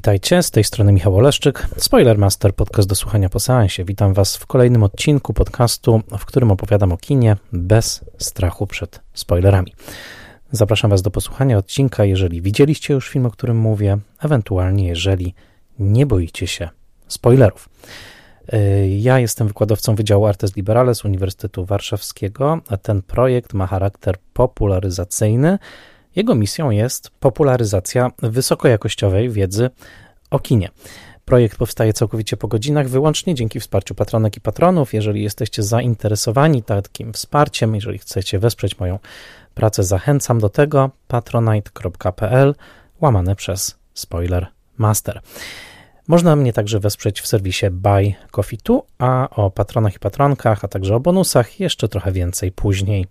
Witajcie, z tej strony Michał Oleszczyk, Spoilermaster, podcast do słuchania po seansie. Witam Was w kolejnym odcinku podcastu, w którym opowiadam o kinie bez strachu przed spoilerami. Zapraszam Was do posłuchania odcinka, jeżeli widzieliście już film, o którym mówię, ewentualnie jeżeli nie boicie się spoilerów. Y, ja jestem wykładowcą Wydziału Artes Liberales Uniwersytetu Warszawskiego, ten projekt ma charakter popularyzacyjny. Jego misją jest popularyzacja wysokojakościowej wiedzy o kinie. Projekt powstaje całkowicie po godzinach, wyłącznie dzięki wsparciu patronek i patronów. Jeżeli jesteście zainteresowani takim wsparciem, jeżeli chcecie wesprzeć moją pracę, zachęcam do tego patronite.pl łamane przez Spoiler Master. Można mnie także wesprzeć w serwisie Buy Coffee 2, a o patronach i patronkach, a także o bonusach jeszcze trochę więcej później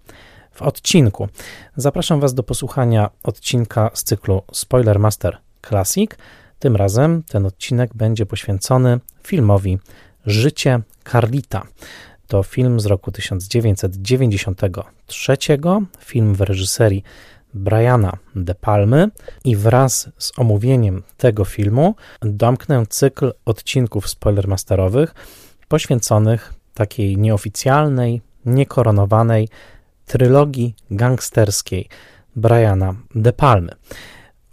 w odcinku. Zapraszam Was do posłuchania odcinka z cyklu Spoiler Master Classic. Tym razem ten odcinek będzie poświęcony filmowi Życie Carlita. To film z roku 1993, film w reżyserii Briana De Palmy i wraz z omówieniem tego filmu domknę cykl odcinków spoilermasterowych poświęconych takiej nieoficjalnej, niekoronowanej trylogii gangsterskiej Briana De Palmy.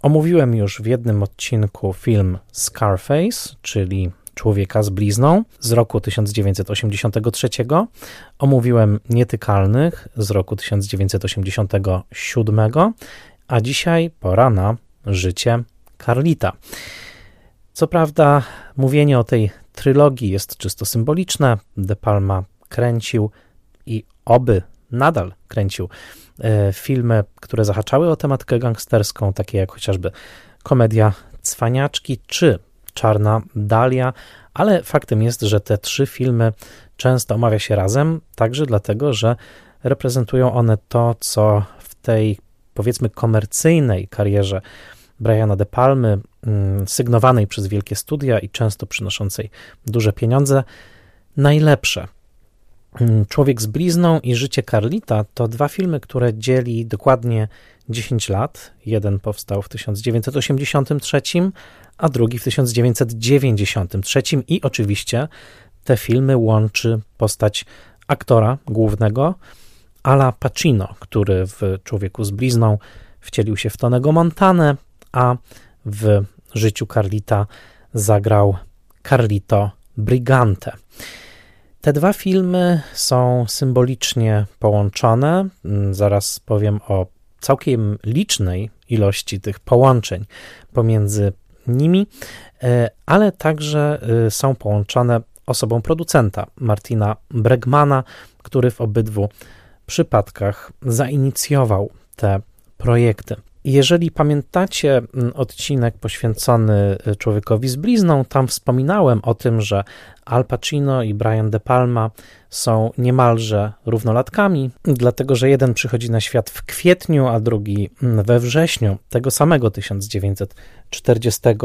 Omówiłem już w jednym odcinku film Scarface, czyli Człowieka z blizną z roku 1983. Omówiłem Nietykalnych z roku 1987, a dzisiaj pora na życie Carlita. Co prawda, mówienie o tej trylogii jest czysto symboliczne. De Palma kręcił i oby nadal kręcił e, filmy, które zahaczały o tematykę gangsterską, takie jak chociażby komedia Cwaniaczki czy Czarna Dalia, ale faktem jest, że te trzy filmy często omawia się razem, także dlatego, że reprezentują one to, co w tej powiedzmy komercyjnej karierze Briana De Palmy, mm, sygnowanej przez wielkie studia i często przynoszącej duże pieniądze, najlepsze. Mm, Człowiek z blizną i Życie Carlita to dwa filmy, które dzieli dokładnie 10 lat. Jeden powstał w 1983, a drugi w 1993 i oczywiście te filmy łączy postać aktora głównego Ala Pacino, który w Człowieku z blizną wcielił się w Tonego Montanę, a w życiu Carlita zagrał Carlito Brigante. Te dwa filmy są symbolicznie połączone. Zaraz powiem o całkiem licznej ilości tych połączeń pomiędzy nimi, e, ale także e, są połączone osobą producenta Martina Bregmana, który w obydwu przypadkach zainicjował te projekty. Jeżeli pamiętacie odcinek poświęcony e, człowiekowi z blizną, tam wspominałem o tym, że Al Pacino i Brian De Palma są niemalże równolatkami, dlatego że jeden przychodzi na świat w kwietniu, a drugi we wrześniu tego samego 1940 e,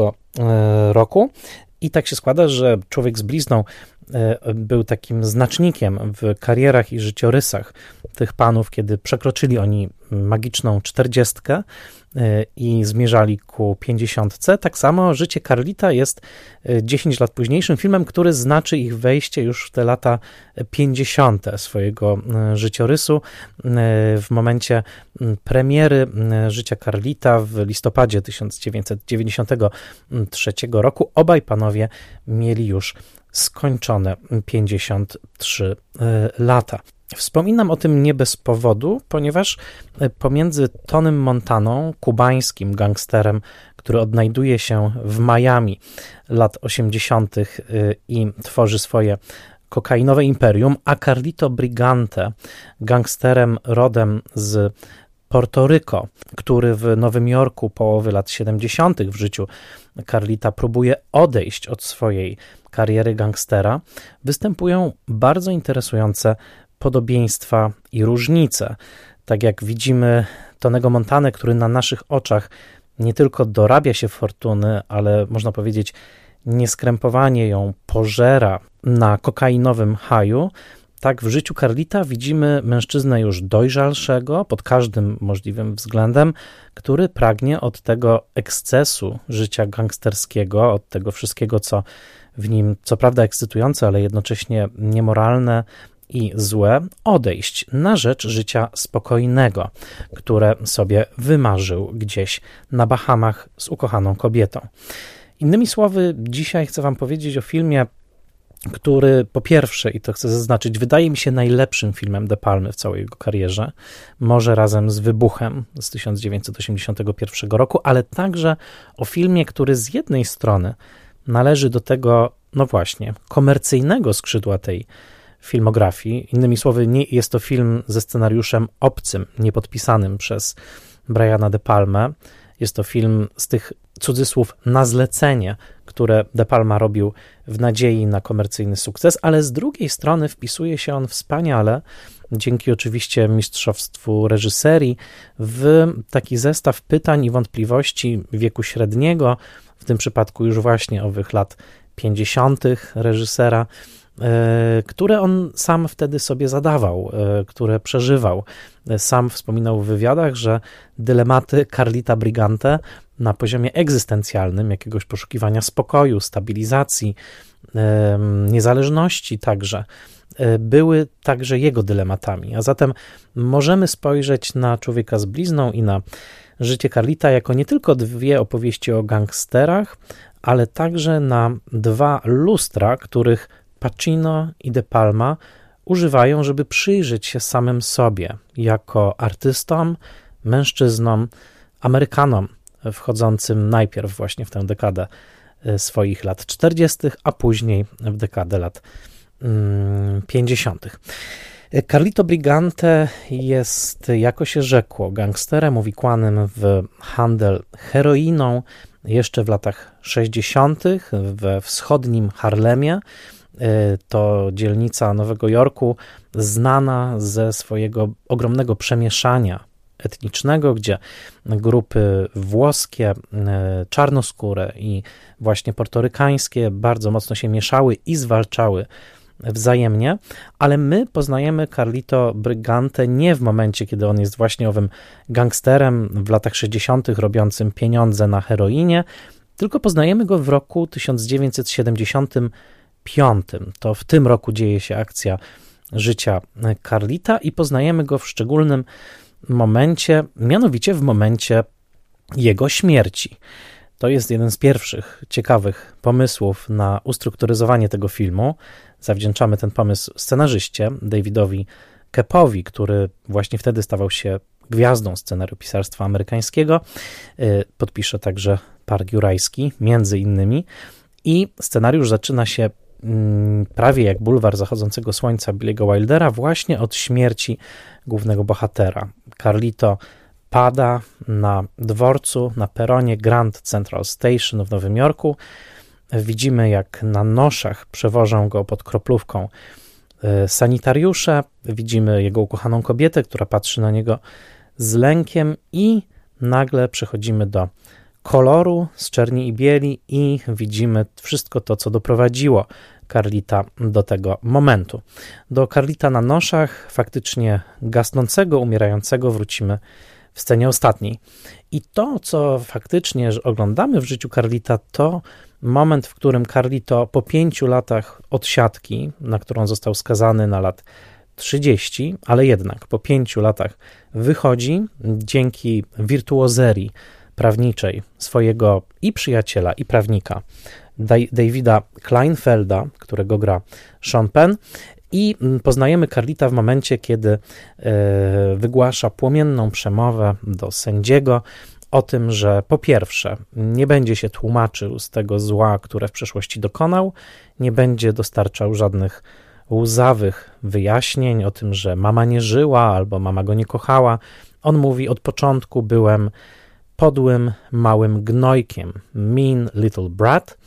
roku. I tak się składa, że człowiek z blizną był takim znacznikiem w karierach i życiorysach tych panów, kiedy przekroczyli oni magiczną czterdziestkę e, i zmierzali ku pięćdziesiątce. Tak samo Życie Carlita jest 10 lat późniejszym filmem, który znaczy ich wejście już w te lata 50. swojego życiorysu. W momencie premiery Życia Carlita w listopadzie 1993 roku obaj panowie mieli już skończone 53 e, lata. Wspominam o tym nie bez powodu, ponieważ e, pomiędzy Tonym Montaną, kubańskim gangsterem, który odnajduje się w Miami lat 80. E, i tworzy swoje kokainowe imperium, a Carlito Brigante, gangsterem rodem z Portoryko, który w Nowym Jorku połowy lat 70. w życiu Carlita próbuje odejść od swojej kariery gangstera, występują bardzo interesujące podobieństwa i różnice. Tak jak widzimy Tonego Montanę, który na naszych oczach nie tylko dorabia się fortuny, ale można powiedzieć nieskrępowanie ją pożera na kokainowym haju, tak w życiu Carlita widzimy mężczyznę już dojrzalszego pod każdym możliwym względem, który pragnie od tego ekscesu życia gangsterskiego, od tego wszystkiego, co w nim, co prawda ekscytujące, ale jednocześnie niemoralne, i złe odejść na rzecz życia spokojnego, które sobie wymarzył gdzieś na Bahamach z ukochaną kobietą. Innymi słowy, dzisiaj chcę Wam powiedzieć o filmie, który po pierwsze, i to chcę zaznaczyć, wydaje mi się najlepszym filmem De Palmy w całej jego karierze, może razem z Wybuchem z 1981 roku, ale także o filmie, który z jednej strony należy do tego, no właśnie, komercyjnego skrzydła tej filmografii. Innymi słowy, nie jest to film ze scenariuszem obcym, niepodpisanym przez Briana De Palma. Jest to film z tych cudzysłów na zlecenie, które De Palma robił w nadziei na komercyjny sukces, ale z drugiej strony wpisuje się on wspaniale, dzięki oczywiście mistrzostwu reżyserii, w taki zestaw pytań i wątpliwości wieku średniego, w tym przypadku już właśnie owych lat 50. reżysera, E, które on sam wtedy sobie zadawał, e, które przeżywał. E, sam wspominał w wywiadach, że dylematy Carlita Brigante na poziomie egzystencjalnym, jakiegoś poszukiwania spokoju, stabilizacji, niezależności także, były także jego dylematami. A zatem możemy spojrzeć na człowieka z blizną i na życie Carlita jako nie tylko dwie opowieści o gangsterach, ale także na dwa lustra, których Pacino i De Palma używają, żeby przyjrzeć się samym sobie jako artystom, mężczyznom, Amerykanom wchodzącym najpierw właśnie w tę dekadę e, swoich lat 40., a później w dekadę lat 50. Carlito Brigante jest, jako się rzekło, gangsterem uwikłanym w handel heroiną jeszcze w latach 60. we wschodnim Harlemie. Y, to dzielnica Nowego Jorku, znana ze swojego ogromnego przemieszania etnicznego, gdzie grupy włoskie, y, czarnoskóre i właśnie portorykańskie bardzo mocno się mieszały i zwalczały wzajemnie, ale my poznajemy Carlito Brigante nie w momencie, kiedy on jest właśnie owym gangsterem w latach 60., robiącym pieniądze na heroinie, tylko poznajemy go w roku 1970 piątym. To w tym roku dzieje się akcja życia Carlita i poznajemy go w szczególnym momencie, mianowicie w momencie jego śmierci. To jest jeden z pierwszych ciekawych pomysłów na ustrukturyzowanie tego filmu. Zawdzięczamy ten pomysł scenarzyście Davidowi Kepowi, który właśnie wtedy stawał się gwiazdą scenariopisarstwa amerykańskiego. Y, podpisze także Park Jurajski, między innymi. I scenariusz zaczyna się Mm, prawie jak bulwar zachodzącego słońca Billy'ego Wildera, właśnie od śmierci głównego bohatera. Carlito pada na dworcu, na peronie Grand Central Station w Nowym Jorku. Widzimy, jak na noszach przewożą go pod kroplówką e, sanitariusze. Widzimy jego ukochaną kobietę, która patrzy na niego z lękiem, i nagle przechodzimy do koloru z czerni i bieli i widzimy wszystko to, co doprowadziło Carlita do tego momentu. Do Carlita na noszach, faktycznie gasnącego, umierającego, wrócimy w scenie ostatniej. I to, co faktycznie oglądamy w życiu Carlita, to moment, w którym Carlito po pięciu latach odsiadki, na którą został skazany na lat 30, ale jednak po pięciu latach wychodzi dzięki wirtuozerii prawniczej swojego i przyjaciela, i prawnika Davida Kleinfelda, którego gra Sean Penn. I mm, poznajemy Carlita w momencie, kiedy e, wygłasza płomienną przemowę do sędziego o tym, że po pierwsze nie będzie się tłumaczył z tego zła, które w przeszłości dokonał, nie będzie dostarczał żadnych łzawych wyjaśnień o tym, że mama nie żyła albo mama go nie kochała. On mówi: Od początku byłem podłym, małym gnojkiem, mean little brat,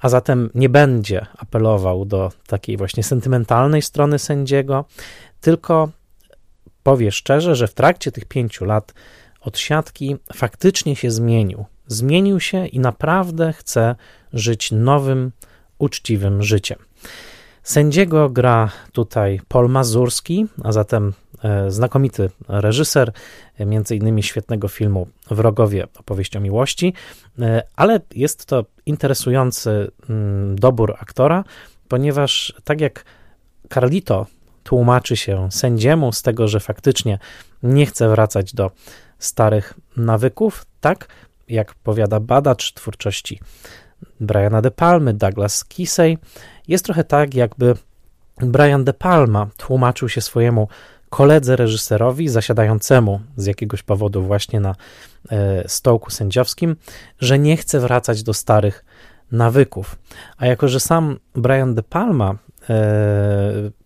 a zatem nie będzie apelował do takiej właśnie sentymentalnej strony sędziego, tylko powie szczerze, że w trakcie tych pięciu lat odsiadki faktycznie się zmienił. Zmienił się i naprawdę chce żyć nowym, uczciwym życiem. Sędziego gra tutaj Paul Mazurski, a zatem e, znakomity reżyser, między innymi świetnego filmu Wrogowie opowieść o miłości, e, ale jest to interesujący mm, dobór aktora, ponieważ tak jak Carlito tłumaczy się sędziemu z tego, że faktycznie nie chce wracać do starych nawyków, tak jak powiada badacz twórczości Briana De Palmy, Douglas Kisey, jest trochę tak, jakby Brian De Palma tłumaczył się swojemu koledze reżyserowi zasiadającemu z jakiegoś powodu właśnie na e, stołku sędziowskim, że nie chce wracać do starych nawyków. A jako, że sam Brian De Palma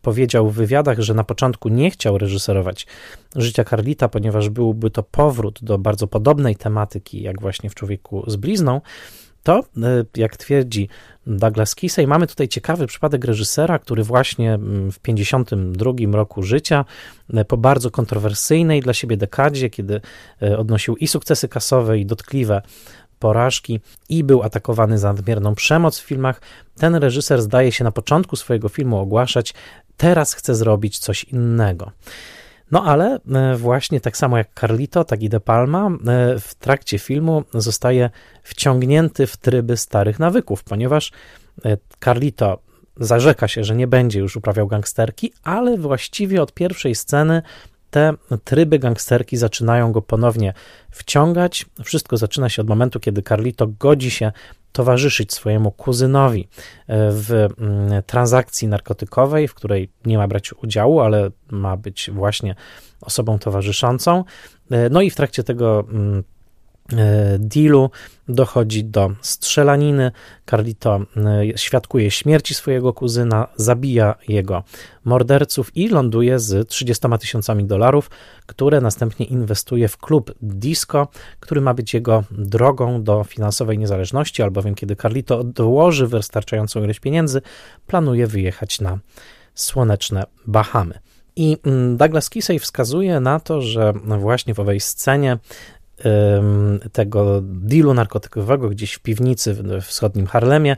powiedział w wywiadach, że na początku nie chciał reżyserować życia Carlita, ponieważ byłby to powrót do bardzo podobnej tematyki, jak właśnie w Człowieku z blizną, to, e, jak twierdzi Douglas Kisey, mamy tutaj ciekawy przypadek reżysera, który właśnie mm, w 52 roku życia, e, po bardzo kontrowersyjnej dla siebie dekadzie, kiedy e, odnosił i sukcesy kasowe, i dotkliwe porażki i był atakowany za nadmierną przemoc w filmach, ten reżyser zdaje się na początku swojego filmu ogłaszać, teraz chce zrobić coś innego. No ale e, właśnie tak samo jak Carlito, tak i De Palma e, w trakcie filmu zostaje wciągnięty w tryby starych nawyków, ponieważ e, Carlito zarzeka się, że nie będzie już uprawiał gangsterki, ale właściwie od pierwszej sceny te tryby gangsterki zaczynają go ponownie wciągać. Wszystko zaczyna się od momentu, kiedy Carlito godzi się towarzyszyć swojemu kuzynowi e, w mm, transakcji narkotykowej, w której nie ma brać udziału, ale ma być właśnie osobą towarzyszącą. E, no i w trakcie tego mm, dealu dochodzi do strzelaniny. Carlito e, świadkuje śmierci swojego kuzyna, zabija jego morderców i ląduje z 30 tysiącami dolarów, które następnie inwestuje w klub disco, który ma być jego drogą do finansowej niezależności, albowiem kiedy Carlito dołoży wystarczającą ilość pieniędzy, planuje wyjechać na słoneczne Bahamy. I mm, Douglas Kisej wskazuje na to, że właśnie w owej scenie tego dealu narkotykowego gdzieś w piwnicy w wschodnim Harlemie,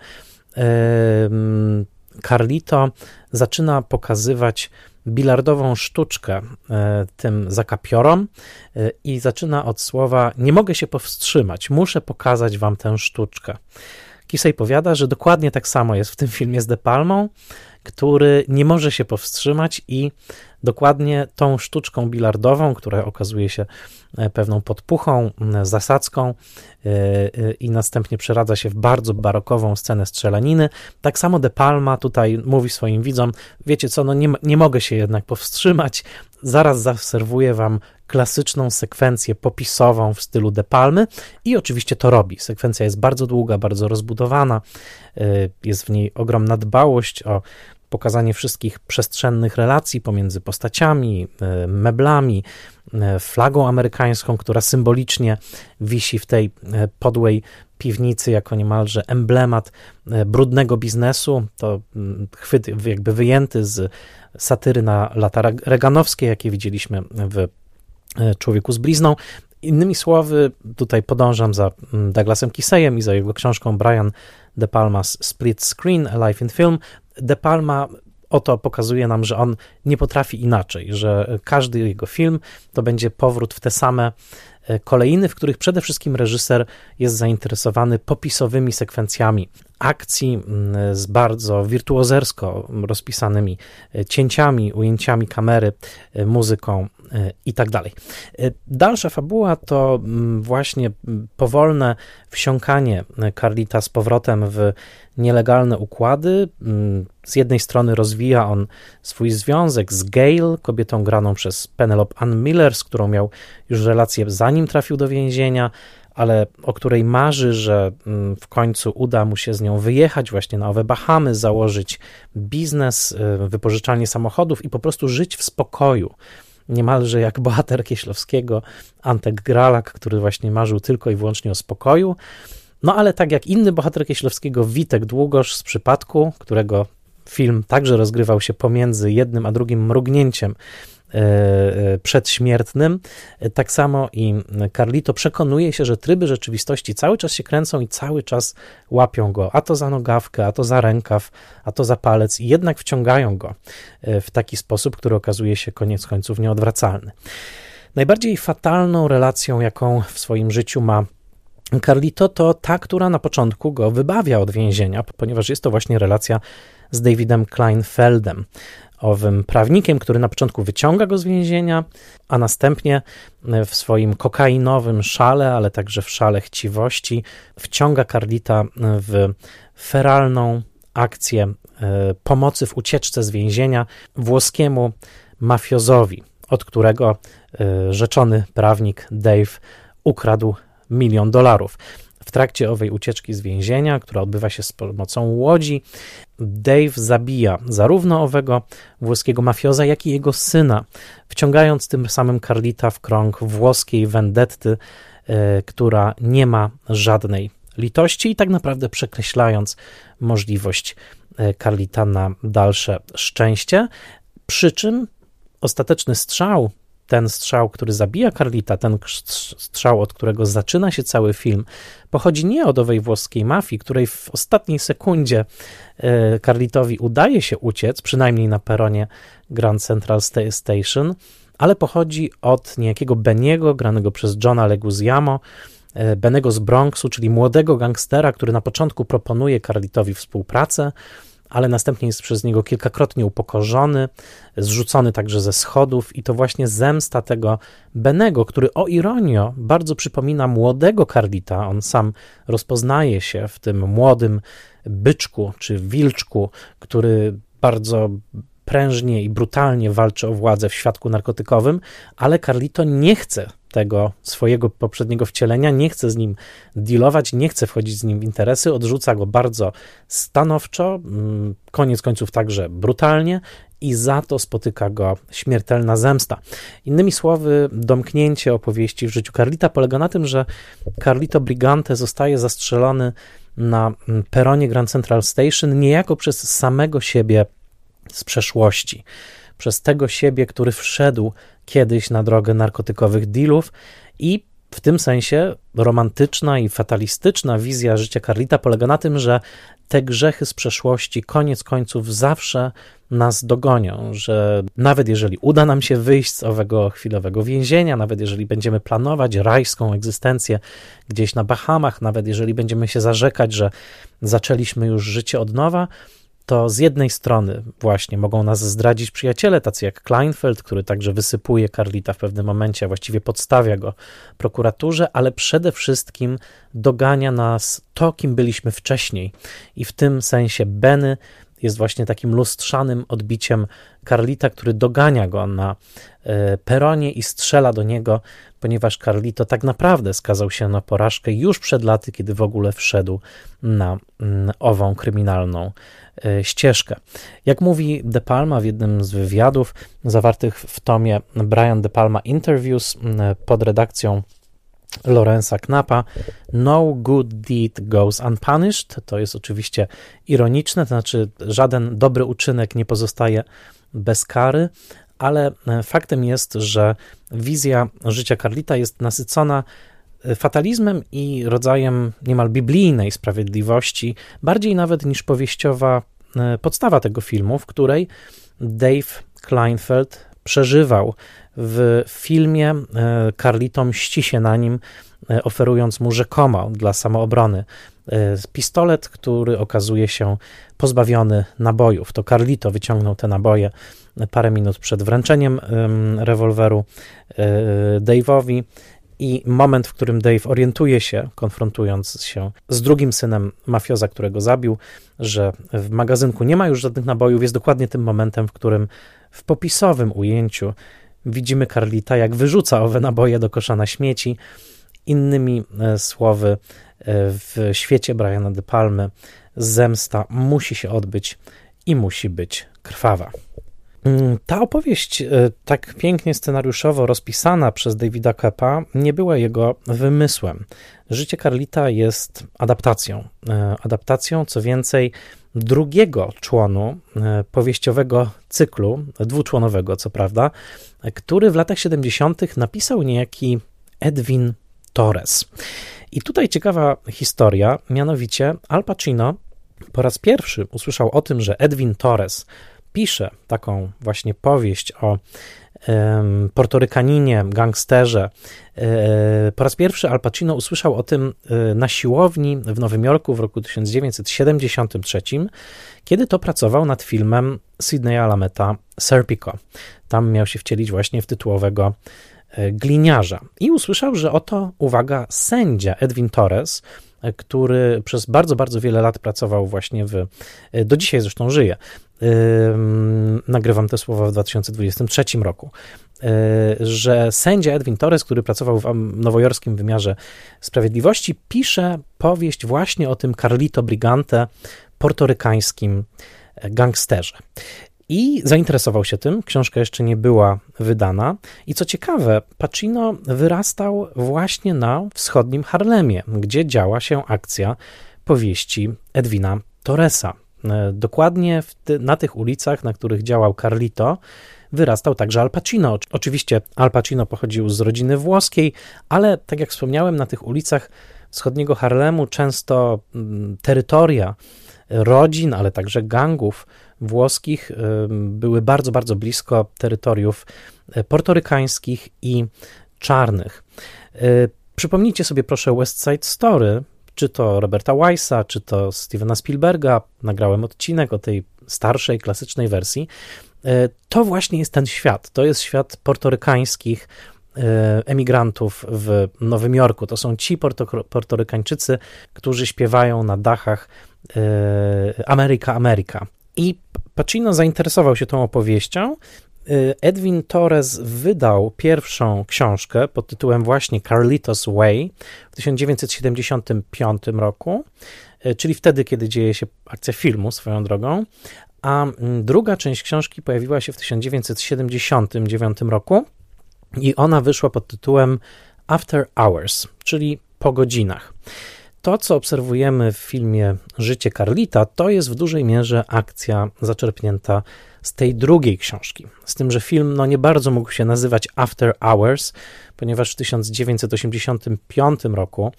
Carlito zaczyna pokazywać bilardową sztuczkę e, tym zakapiorom e, i zaczyna od słowa nie mogę się powstrzymać, muszę pokazać wam tę sztuczkę. Kisej powiada, że dokładnie tak samo jest w tym filmie z De Palmą, który nie może się powstrzymać i dokładnie tą sztuczką bilardową, która okazuje się e, pewną podpuchą, zasadzką e, e, i następnie przeradza się w bardzo barokową scenę strzelaniny. Tak samo De Palma tutaj mówi swoim widzom, wiecie co, no nie, nie mogę się jednak powstrzymać, zaraz zaserwuję wam klasyczną sekwencję popisową w stylu De Palmy i oczywiście to robi. Sekwencja jest bardzo długa, bardzo rozbudowana, jest w niej ogromna dbałość o pokazanie wszystkich przestrzennych relacji pomiędzy postaciami, e, meblami, e, flagą amerykańską, która symbolicznie wisi w tej e, podłej piwnicy jako niemalże emblemat brudnego biznesu. To mm, chwyt jakby wyjęty z satyry na lata reganowskie, jakie widzieliśmy w Człowieku z blizną. Innymi słowy, tutaj podążam za mm, Douglasem Kiseyem i za jego książką Brian De Palma's Split Screen, Life in Film. De Palma oto pokazuje nam, że on nie potrafi inaczej, że każdy jego film to będzie powrót w te same e, kolejny, w których przede wszystkim reżyser jest zainteresowany popisowymi sekwencjami akcji z bardzo wirtuozersko rozpisanymi e, cięciami, ujęciami kamery, e, muzyką i tak dalej. Dalsza fabuła to właśnie powolne wsiąkanie Carlita z powrotem w nielegalne układy. Z jednej strony rozwija on swój związek z Gail, kobietą graną przez Penelope Ann Miller, z którą miał już relację zanim trafił do więzienia, ale o której marzy, że w końcu uda mu się z nią wyjechać właśnie na owe Bahamy, założyć biznes, wypożyczalnie samochodów i po prostu żyć w spokoju niemalże jak bohater Kieślowskiego, Antek Gralak, który właśnie marzył tylko i wyłącznie o spokoju. No ale tak jak inny bohater Kieślowskiego, Witek Długosz z przypadku, którego film także rozgrywał się pomiędzy jednym a drugim mrugnięciem przedśmiertnym. Tak samo i Carlito przekonuje się, że tryby rzeczywistości cały czas się kręcą i cały czas łapią go, a to za nogawkę, a to za rękaw, a to za palec i jednak wciągają go w taki sposób, który okazuje się koniec końców nieodwracalny. Najbardziej fatalną relacją, jaką w swoim życiu ma Carlito, to ta, która na początku go wybawia od więzienia, ponieważ jest to właśnie relacja z Davidem Kleinfeldem, owym prawnikiem, który na początku wyciąga go z więzienia, a następnie w swoim kokainowym szale, ale także w szale chciwości, wciąga Carlita w feralną akcję e, pomocy w ucieczce z więzienia włoskiemu mafiozowi, od którego e, rzeczony prawnik Dave ukradł milion dolarów. W trakcie owej ucieczki z więzienia, która odbywa się z pomocą łodzi, Dave zabija zarówno owego włoskiego mafioza, jak i jego syna, wciągając tym samym Carlita w krąg włoskiej vendetty, e, która nie ma żadnej litości i tak naprawdę przekreślając możliwość e, Carlita na dalsze szczęście. Przy czym ostateczny strzał ten strzał, który zabija Carlita, ten strzał, od którego zaczyna się cały film, pochodzi nie od owej włoskiej mafii, której w ostatniej sekundzie e, Carlitowi udaje się uciec, przynajmniej na peronie Grand Central Station, ale pochodzi od niejakiego Beniego, granego przez Johna Leguizamo, e, Benego z Bronxu, czyli młodego gangstera, który na początku proponuje Carlitowi współpracę, ale następnie jest przez niego kilkakrotnie upokorzony, zrzucony także ze schodów i to właśnie zemsta tego Benego, który o ironio bardzo przypomina młodego Carlita, on sam rozpoznaje się w tym młodym byczku czy wilczku, który bardzo prężnie i brutalnie walczy o władzę w świadku narkotykowym, ale Carlito nie chce tego swojego poprzedniego wcielenia, nie chce z nim dealować, nie chce wchodzić z nim w interesy, odrzuca go bardzo stanowczo, mm, koniec końców także brutalnie i za to spotyka go śmiertelna zemsta. Innymi słowy, domknięcie opowieści w życiu Carlita polega na tym, że Carlito Brigante zostaje zastrzelony na mm, peronie Grand Central Station niejako przez samego siebie z przeszłości przez tego siebie, który wszedł kiedyś na drogę narkotykowych dealów i w tym sensie romantyczna i fatalistyczna wizja życia Carlita polega na tym, że te grzechy z przeszłości koniec końców zawsze nas dogonią, że nawet jeżeli uda nam się wyjść z owego chwilowego więzienia, nawet jeżeli będziemy planować rajską egzystencję gdzieś na Bahamach, nawet jeżeli będziemy się zarzekać, że zaczęliśmy już życie od nowa, to z jednej strony właśnie mogą nas zdradzić przyjaciele, tacy jak Kleinfeld, który także wysypuje Carlita w pewnym momencie, a właściwie podstawia go prokuraturze, ale przede wszystkim dogania nas to, kim byliśmy wcześniej. I w tym sensie Benny jest właśnie takim lustrzanym odbiciem Carlita, który dogania go na e, peronie i strzela do niego, ponieważ Carlito tak naprawdę skazał się na porażkę już przed laty, kiedy w ogóle wszedł na mm, ową kryminalną e, ścieżkę. Jak mówi De Palma w jednym z wywiadów zawartych w tomie Brian De Palma Interviews pod redakcją Lorenza Knapa. No good deed goes unpunished. To jest oczywiście ironiczne, to znaczy żaden dobry uczynek nie pozostaje bez kary, ale e, faktem jest, że wizja życia Carlita jest nasycona e, fatalizmem i rodzajem niemal biblijnej sprawiedliwości, bardziej nawet niż powieściowa e, podstawa tego filmu, w której Dave Kleinfeld przeżywał w filmie e, Carlito mści się na nim, e, oferując mu rzekomo dla samoobrony e, pistolet, który okazuje się pozbawiony nabojów. To Carlito wyciągnął te naboje parę minut przed wręczeniem rewolweru Dave'owi i moment, w którym Dave orientuje się, konfrontując się z drugim synem mafioza, którego zabił, że w magazynku nie ma już żadnych nabojów, jest dokładnie tym momentem, w którym w popisowym ujęciu widzimy Carlita, jak wyrzuca owe naboje do kosza na śmieci. Innymi e, słowy, e, w świecie Briana De Palmy zemsta musi się odbyć i musi być krwawa. Mm, ta opowieść, e, tak pięknie scenariuszowo rozpisana przez Davida Kepa, nie była jego wymysłem. Życie Carlita jest adaptacją. Adaptacją, co więcej, drugiego członu powieściowego cyklu, dwuczłonowego co prawda, który w latach 70. napisał niejaki Edwin Torres. I tutaj ciekawa historia, mianowicie Al Pacino po raz pierwszy usłyszał o tym, że Edwin Torres pisze taką właśnie powieść o portorykaninie, gangsterze. E, po raz pierwszy Al Pacino usłyszał o tym e, na siłowni w Nowym Jorku w roku 1973, kiedy to pracował nad filmem Sydneya Lameta Serpico. Tam miał się wcielić właśnie w tytułowego e, gliniarza. I usłyszał, że oto, uwaga, sędzia Edwin Torres, który przez bardzo, bardzo wiele lat pracował właśnie w, do dzisiaj zresztą żyje, nagrywam te słowa w 2023 roku, y, że sędzia Edwin Torres, który pracował w nowojorskim wymiarze sprawiedliwości, pisze powieść właśnie o tym Carlito Brigante, portorykańskim gangsterze. I zainteresował się tym. Książka jeszcze nie była wydana. I co ciekawe, Pacino wyrastał właśnie na wschodnim Harlemie, gdzie działa się akcja powieści Edwina Torresa. E, dokładnie ty, na tych ulicach, na których działał Carlito, wyrastał także Al Pacino. Oczywiście Al Pacino pochodził z rodziny włoskiej, ale tak jak wspomniałem, na tych ulicach wschodniego Harlemu często mm, terytoria rodzin, ale także gangów włoskich były bardzo, bardzo blisko terytoriów e, portorykańskich i czarnych. E, przypomnijcie sobie proszę West Side Story, czy to Roberta Weissa, czy to Stevena Spielberga. Nagrałem odcinek o tej starszej, klasycznej wersji. E, to właśnie jest ten świat. To jest świat portorykańskich emigrantów w Nowym Jorku. To są ci porto, portorykańczycy, którzy śpiewają na dachach Ameryka, Ameryka. I Pacino zainteresował się tą opowieścią. Y, Edwin Torres wydał pierwszą książkę pod tytułem właśnie Carlitos Way w 1975 roku, y, czyli wtedy, kiedy dzieje się akcja filmu swoją drogą, a mm, druga część książki pojawiła się w 1979 roku i ona wyszła pod tytułem After Hours, czyli po godzinach to, co obserwujemy w filmie Życie Carlita, to jest w dużej mierze akcja zaczerpnięta z tej drugiej książki. Z tym, że film no, nie bardzo mógł się nazywać After Hours, ponieważ w 1985 roku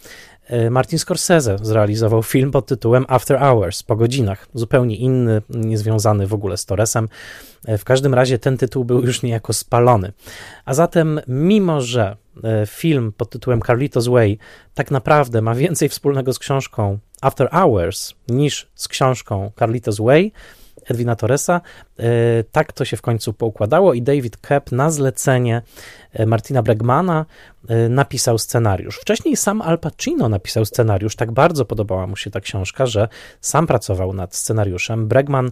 e, Martin Scorsese zrealizował film pod tytułem After Hours, po godzinach, zupełnie inny, niezwiązany w ogóle z Torresem. E, w każdym razie ten tytuł był już niejako spalony. A zatem, mimo że e, film pod tytułem Carlitos Way tak naprawdę ma więcej wspólnego z książką After Hours niż z książką Carlitos Way, Edwina Torresa. E, tak to się w końcu poukładało i David Kep na zlecenie Martina Bregmana e, napisał scenariusz. Wcześniej sam Al Pacino napisał scenariusz. Tak bardzo podobała mu się ta książka, że sam pracował nad scenariuszem. Bregman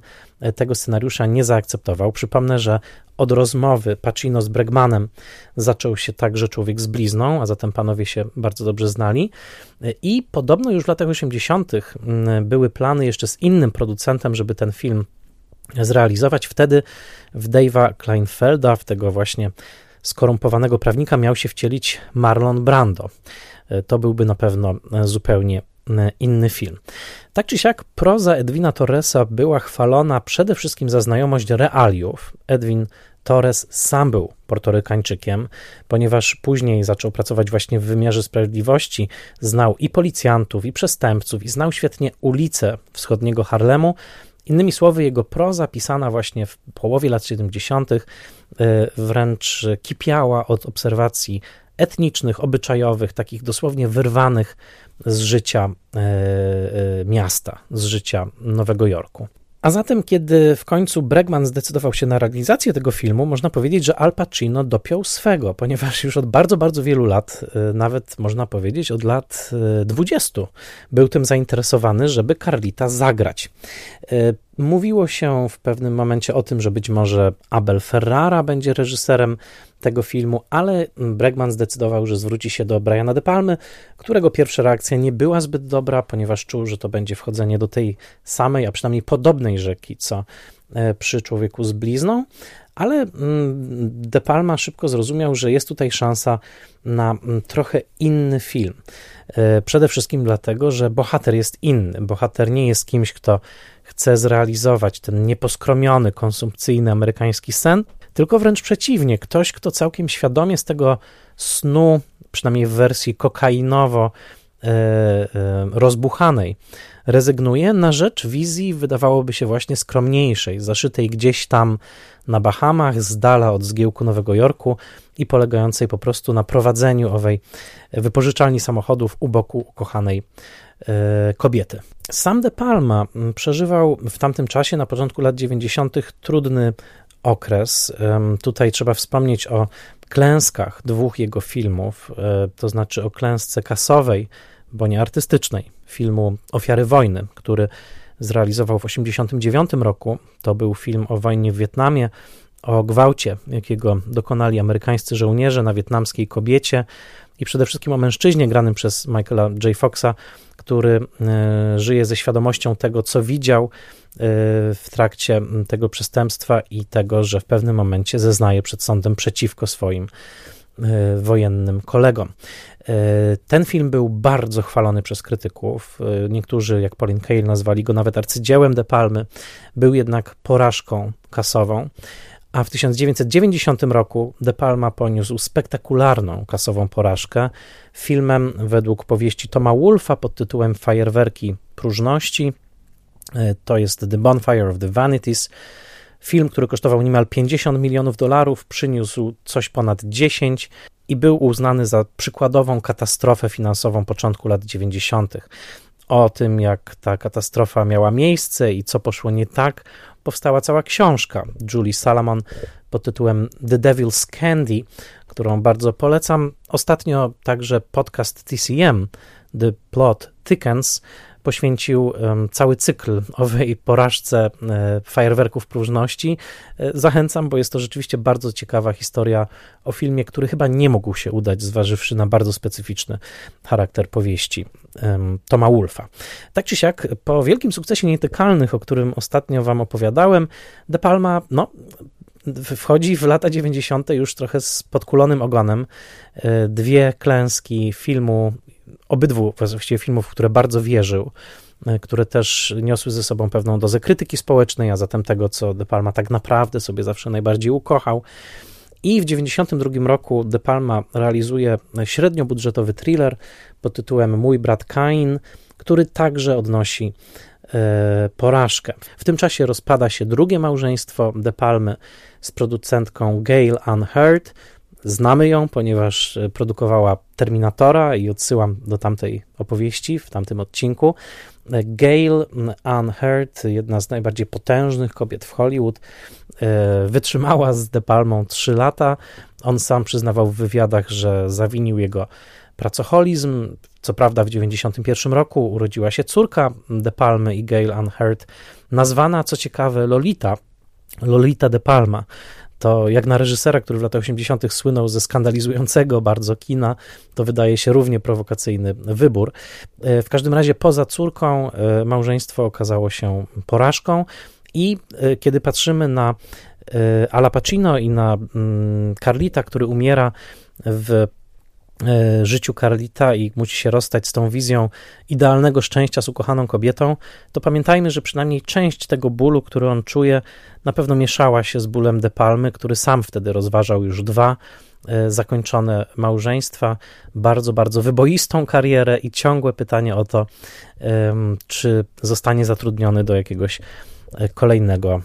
tego scenariusza nie zaakceptował. Przypomnę, że od rozmowy Pacino z Bregmanem zaczął się tak, że człowiek z blizną, a zatem panowie się bardzo dobrze znali. I podobno już w latach 80. były plany jeszcze z innym producentem, żeby ten film zrealizować. Wtedy w Dave'a Kleinfelda, w tego właśnie skorumpowanego prawnika, miał się wcielić Marlon Brando. E, to byłby na pewno e, zupełnie e, inny film. Tak czy siak, proza Edwina Torresa była chwalona przede wszystkim za znajomość realiów. Edwin Torres sam był portorykańczykiem, ponieważ później zaczął pracować właśnie w wymiarze sprawiedliwości, znał i policjantów, i przestępców, i znał świetnie ulice wschodniego Harlemu, Innymi słowy, jego proza pisana właśnie w połowie lat 70. E, wręcz kipiała od obserwacji etnicznych, obyczajowych, takich dosłownie wyrwanych z życia e, e, miasta, z życia Nowego Jorku. A zatem, kiedy w końcu Bregman zdecydował się na realizację tego filmu, można powiedzieć, że Al Pacino dopiął swego, ponieważ już od bardzo, bardzo wielu lat, nawet można powiedzieć od lat 20, był tym zainteresowany, żeby Carlita zagrać. Mówiło się w pewnym momencie o tym, że być może Abel Ferrara będzie reżyserem tego filmu, ale Bregman zdecydował, że zwróci się do Briana De Palmy, którego pierwsza reakcja nie była zbyt dobra, ponieważ czuł, że to będzie wchodzenie do tej samej, a przynajmniej podobnej rzeki, co e, przy człowieku z blizną. ale mm, De Palma szybko zrozumiał, że jest tutaj szansa na mm, trochę inny film. E, przede wszystkim dlatego, że bohater jest inny. Bohater nie jest kimś, kto chce zrealizować ten nieposkromiony, konsumpcyjny amerykański sen, tylko wręcz przeciwnie, ktoś, kto całkiem świadomie z tego snu, przynajmniej w wersji kokainowo e, e, rozbuchanej, rezygnuje na rzecz wizji, wydawałoby się właśnie skromniejszej, zaszytej gdzieś tam na Bahamach, z dala od zgiełku Nowego Jorku i polegającej po prostu na prowadzeniu owej wypożyczalni samochodów u boku ukochanej kobiety. Sam De Palma przeżywał w tamtym czasie, na początku lat 90., trudny okres. Tutaj trzeba wspomnieć o klęskach dwóch jego filmów, e, to znaczy o klęsce kasowej, bo nie artystycznej, filmu Ofiary Wojny, który zrealizował w 1989 roku. To był film o wojnie w Wietnamie, o gwałcie, jakiego dokonali amerykańscy żołnierze na wietnamskiej kobiecie i przede wszystkim o mężczyźnie granym przez Michaela J. Foxa, który e, żyje ze świadomością tego, co widział e, w trakcie tego przestępstwa i tego, że w pewnym momencie zeznaje przed sądem przeciwko swoim e, wojennym kolegom. Ten film był bardzo chwalony przez krytyków. Niektórzy, jak Pauline Kael, nazwali go nawet arcydziełem De Palmy. Był jednak porażką kasową a w 1990 roku De Palma poniósł spektakularną kasową porażkę filmem według powieści Toma Wolfa pod tytułem Fajerwerki próżności. E, to jest The Bonfire of the Vanities. Film, który kosztował niemal 50 milionów dolarów, przyniósł coś ponad 10 i był uznany za przykładową katastrofę finansową początku lat 90. O tym, jak ta katastrofa miała miejsce i co poszło nie tak, powstała cała książka Julie Salomon pod tytułem The Devil's Candy, którą bardzo polecam. Ostatnio także podcast TCM, The Plot Thickens, poświęcił cały cykl owej porażce e, fajerwerków próżności. E, zachęcam, bo jest to rzeczywiście bardzo ciekawa historia o filmie, który chyba nie mógł się udać, zważywszy na bardzo specyficzny charakter powieści Toma Wolfa. Tak czy siak, po wielkim sukcesie nietykalnych, o którym ostatnio wam opowiadałem, De Palma, no, wchodzi w lata 90. już trochę z podkulonym ogonem. E, dwie klęski filmu obydwu właściwie filmów, w które bardzo wierzył, e, które też niosły ze sobą pewną dozę krytyki społecznej, a zatem tego, co De Palma tak naprawdę sobie zawsze najbardziej ukochał. I w 1992 roku De Palma realizuje średniobudżetowy thriller pod tytułem Mój brat Kain, który także odnosi e, porażkę. W tym czasie rozpada się drugie małżeństwo De Palmy z producentką Gail Ann Hurd, Znamy ją, ponieważ e, produkowała Terminatora i odsyłam do tamtej opowieści w tamtym odcinku. E, Gail Ann Hurd, jedna z najbardziej potężnych kobiet w Hollywood, e, wytrzymała z De Palmą 3 lata. On sam przyznawał w wywiadach, że zawinił jego pracoholizm. Co prawda w 1991 roku urodziła się córka De Palmy i Gail Ann Hurd, nazwana, co ciekawe, Lolita, Lolita De Palma to jak na reżysera, który w latach 80. słynął ze skandalizującego bardzo kina, to wydaje się równie prowokacyjny wybór. E, w każdym razie poza córką e, małżeństwo okazało się porażką i e, kiedy patrzymy na Ala Pacino i na mm, Carlita, który umiera w życiu Carlita i musi się rozstać z tą wizją idealnego szczęścia z ukochaną kobietą, to pamiętajmy, że przynajmniej część tego bólu, który on czuje, na pewno mieszała się z bólem De Palmy, który sam wtedy rozważał już dwa e, zakończone małżeństwa, bardzo, bardzo wyboistą karierę i ciągłe pytanie o to, czy zostanie zatrudniony do jakiegoś e, kolejnego,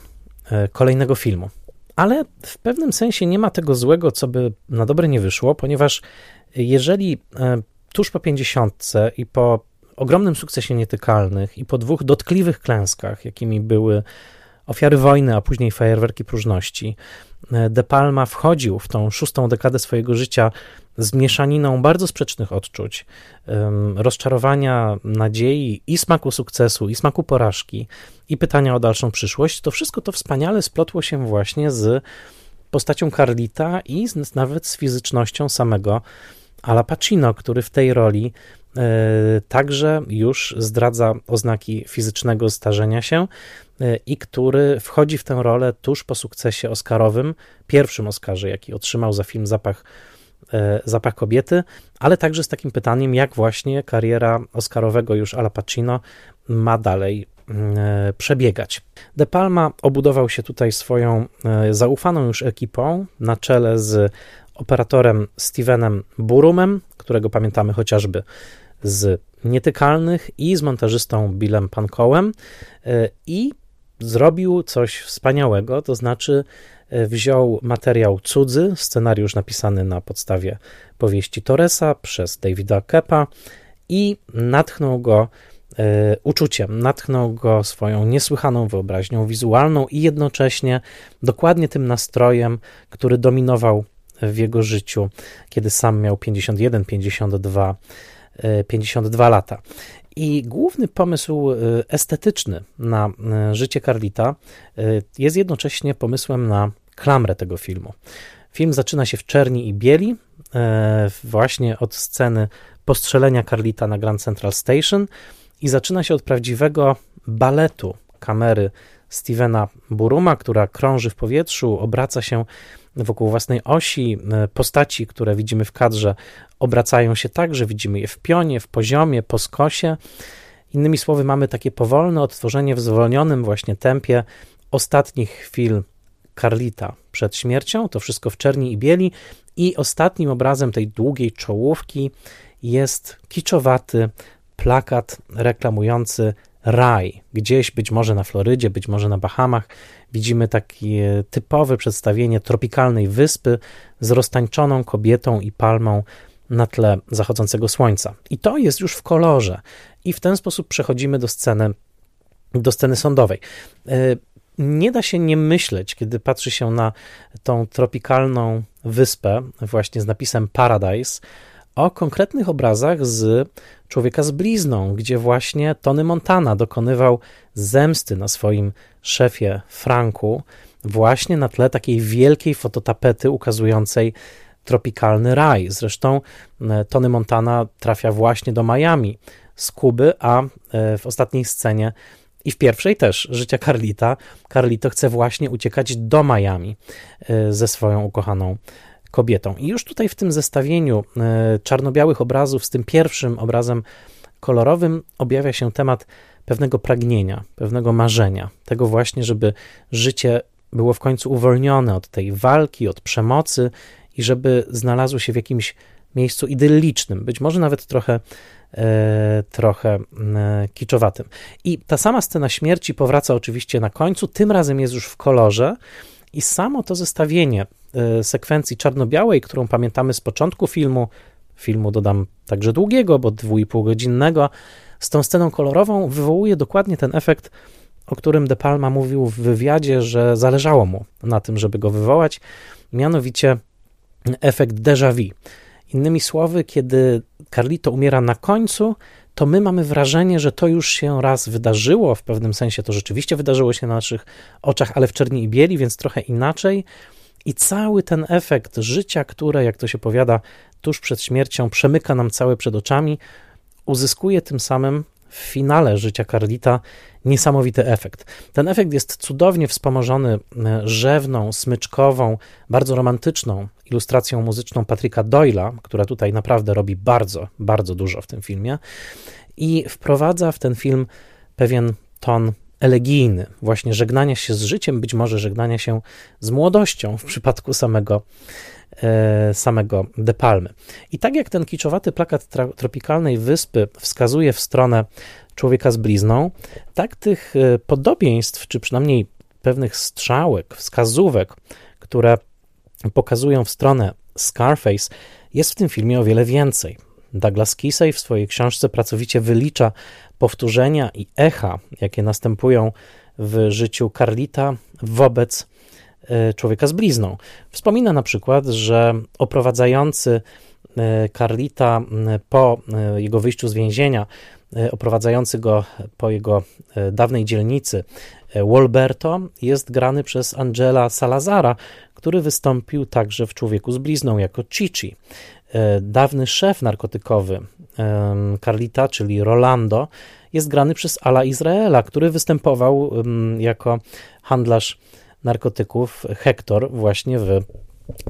kolejnego filmu. Ale w pewnym sensie nie ma tego złego, co by na dobre nie wyszło, ponieważ jeżeli e, tuż po 50 i po ogromnym sukcesie nietykalnych i po dwóch dotkliwych klęskach, jakimi były ofiary wojny, a później fajerwerki próżności, e, De Palma wchodził w tą szóstą dekadę swojego życia z mieszaniną bardzo sprzecznych odczuć, rozczarowania, nadziei i smaku sukcesu, i smaku porażki, i pytania o dalszą przyszłość, to wszystko to wspaniale splotło się właśnie z postacią Carlita i z, nawet z fizycznością samego Ala Pacino, który w tej roli także już zdradza oznaki fizycznego starzenia się i który wchodzi w tę rolę tuż po sukcesie Oscarowym, pierwszym Oscarze, jaki otrzymał za film Zapach Zapach kobiety, ale także z takim pytaniem, jak właśnie kariera Oscarowego już Ala Pacino ma dalej E, przebiegać. De Palma obudował się tutaj swoją e, zaufaną już ekipą na czele z operatorem Stevenem Burumem, którego pamiętamy chociażby z Nietykalnych i z montażystą Billem Pankołem e, i zrobił coś wspaniałego, to znaczy wziął materiał cudzy, scenariusz napisany na podstawie powieści Torresa przez Davida Kepa i natchnął go E, uczuciem. Natchnął go swoją niesłychaną wyobraźnią wizualną i jednocześnie dokładnie tym nastrojem, który dominował w jego życiu, kiedy sam miał 51, 52, 52 lata. I główny pomysł e, estetyczny na e, życie Carlita jest jednocześnie pomysłem na klamrę tego filmu. Film zaczyna się w czerni i bieli, właśnie od sceny postrzelenia Carlita na Grand Central Station, i zaczyna się od prawdziwego baletu kamery Stevena Buruma, która krąży w powietrzu, obraca się wokół własnej osi. Postaci, które widzimy w kadrze, obracają się tak, że widzimy je w pionie, w poziomie, po skosie. Innymi słowy, mamy takie powolne odtworzenie w zwolnionym właśnie tempie ostatnich chwil Carlita przed śmiercią. To wszystko w czerni i bieli. I ostatnim obrazem tej długiej czołówki jest kiczowaty, plakat reklamujący raj. Gdzieś, być może na Florydzie, być może na Bahamach, widzimy takie typowe przedstawienie tropikalnej wyspy z roztańczoną kobietą i palmą na tle zachodzącego słońca. I to jest już w kolorze. I w ten sposób przechodzimy do sceny, do sceny sądowej. E, nie da się nie myśleć, kiedy patrzy się na tą tropikalną wyspę, właśnie z napisem Paradise, o konkretnych obrazach z Człowieka z blizną, gdzie właśnie Tony Montana dokonywał zemsty na swoim szefie Franku, właśnie na tle takiej wielkiej fototapety ukazującej tropikalny raj. Zresztą e, Tony Montana trafia właśnie do Miami z Kuby, a e, w ostatniej scenie i w pierwszej też życia Carlita, Carlito chce właśnie uciekać do Miami e, ze swoją ukochaną kobietą. I już tutaj w tym zestawieniu e, czarno-białych obrazów z tym pierwszym obrazem kolorowym objawia się temat pewnego pragnienia, pewnego marzenia, tego właśnie, żeby życie było w końcu uwolnione od tej walki, od przemocy i żeby znalazło się w jakimś miejscu idyllicznym, być może nawet trochę, e, trochę e, kiczowatym. I ta sama scena śmierci powraca oczywiście na końcu, tym razem jest już w kolorze i samo to zestawienie sekwencji czarno-białej, którą pamiętamy z początku filmu, filmu dodam także długiego, bo dwóch godzinnego, z tą sceną kolorową wywołuje dokładnie ten efekt, o którym De Palma mówił w wywiadzie, że zależało mu na tym, żeby go wywołać, mianowicie efekt déjà vu. Innymi słowy, kiedy Carlito umiera na końcu, to my mamy wrażenie, że to już się raz wydarzyło, w pewnym sensie to rzeczywiście wydarzyło się na naszych oczach, ale w czerni i bieli, więc trochę inaczej. I cały ten efekt życia, które, jak to się powiada, tuż przed śmiercią przemyka nam całe przed oczami, uzyskuje tym samym w finale życia Carlita niesamowity efekt. Ten efekt jest cudownie wspomożony e, rzewną, smyczkową, bardzo romantyczną ilustracją muzyczną Patryka Doyla, która tutaj naprawdę robi bardzo, bardzo dużo w tym filmie i wprowadza w ten film pewien ton elegijny, właśnie żegnania się z życiem, być może żegnania się z młodością w przypadku samego, e, samego De Palmy. I tak jak ten kiczowaty plakat tropikalnej wyspy wskazuje w stronę człowieka z blizną, tak tych e, podobieństw, czy przynajmniej pewnych strzałek, wskazówek, które pokazują w stronę Scarface, jest w tym filmie o wiele więcej. Douglas Kisey w swojej książce pracowicie wylicza powtórzenia i echa, jakie następują w życiu Carlita wobec e, człowieka z blizną. Wspomina na przykład, że oprowadzający e, Carlita po e, jego wyjściu z więzienia, oprowadzający go po jego dawnej dzielnicy, Wolberto, jest grany przez Angela Salazara, który wystąpił także w Człowieku z blizną jako Chichi. Dawny szef narkotykowy Carlita, czyli Rolando, jest grany przez Ala Izraela, który występował jako handlarz narkotyków Hector właśnie w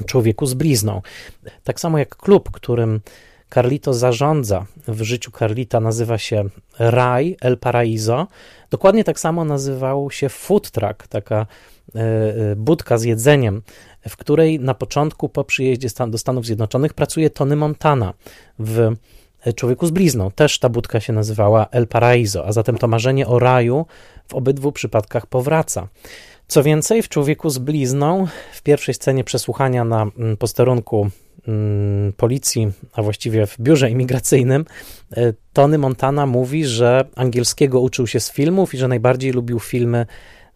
Człowieku z blizną. Tak samo jak klub, którym Carlito zarządza w życiu Carlita nazywa się Raj El Paraiso. Dokładnie tak samo nazywał się Food Truck, taka e, e, budka z jedzeniem, w której na początku po przyjeździe do Stanów Zjednoczonych pracuje Tony Montana w Człowieku z blizną. Też ta budka się nazywała El Paraiso, a zatem to marzenie o raju w obydwu przypadkach powraca. Co więcej, w Człowieku z blizną, w pierwszej scenie przesłuchania na mm, posterunku mm, policji, a właściwie w biurze imigracyjnym, e, Tony Montana mówi, że angielskiego uczył się z filmów i że najbardziej lubił filmy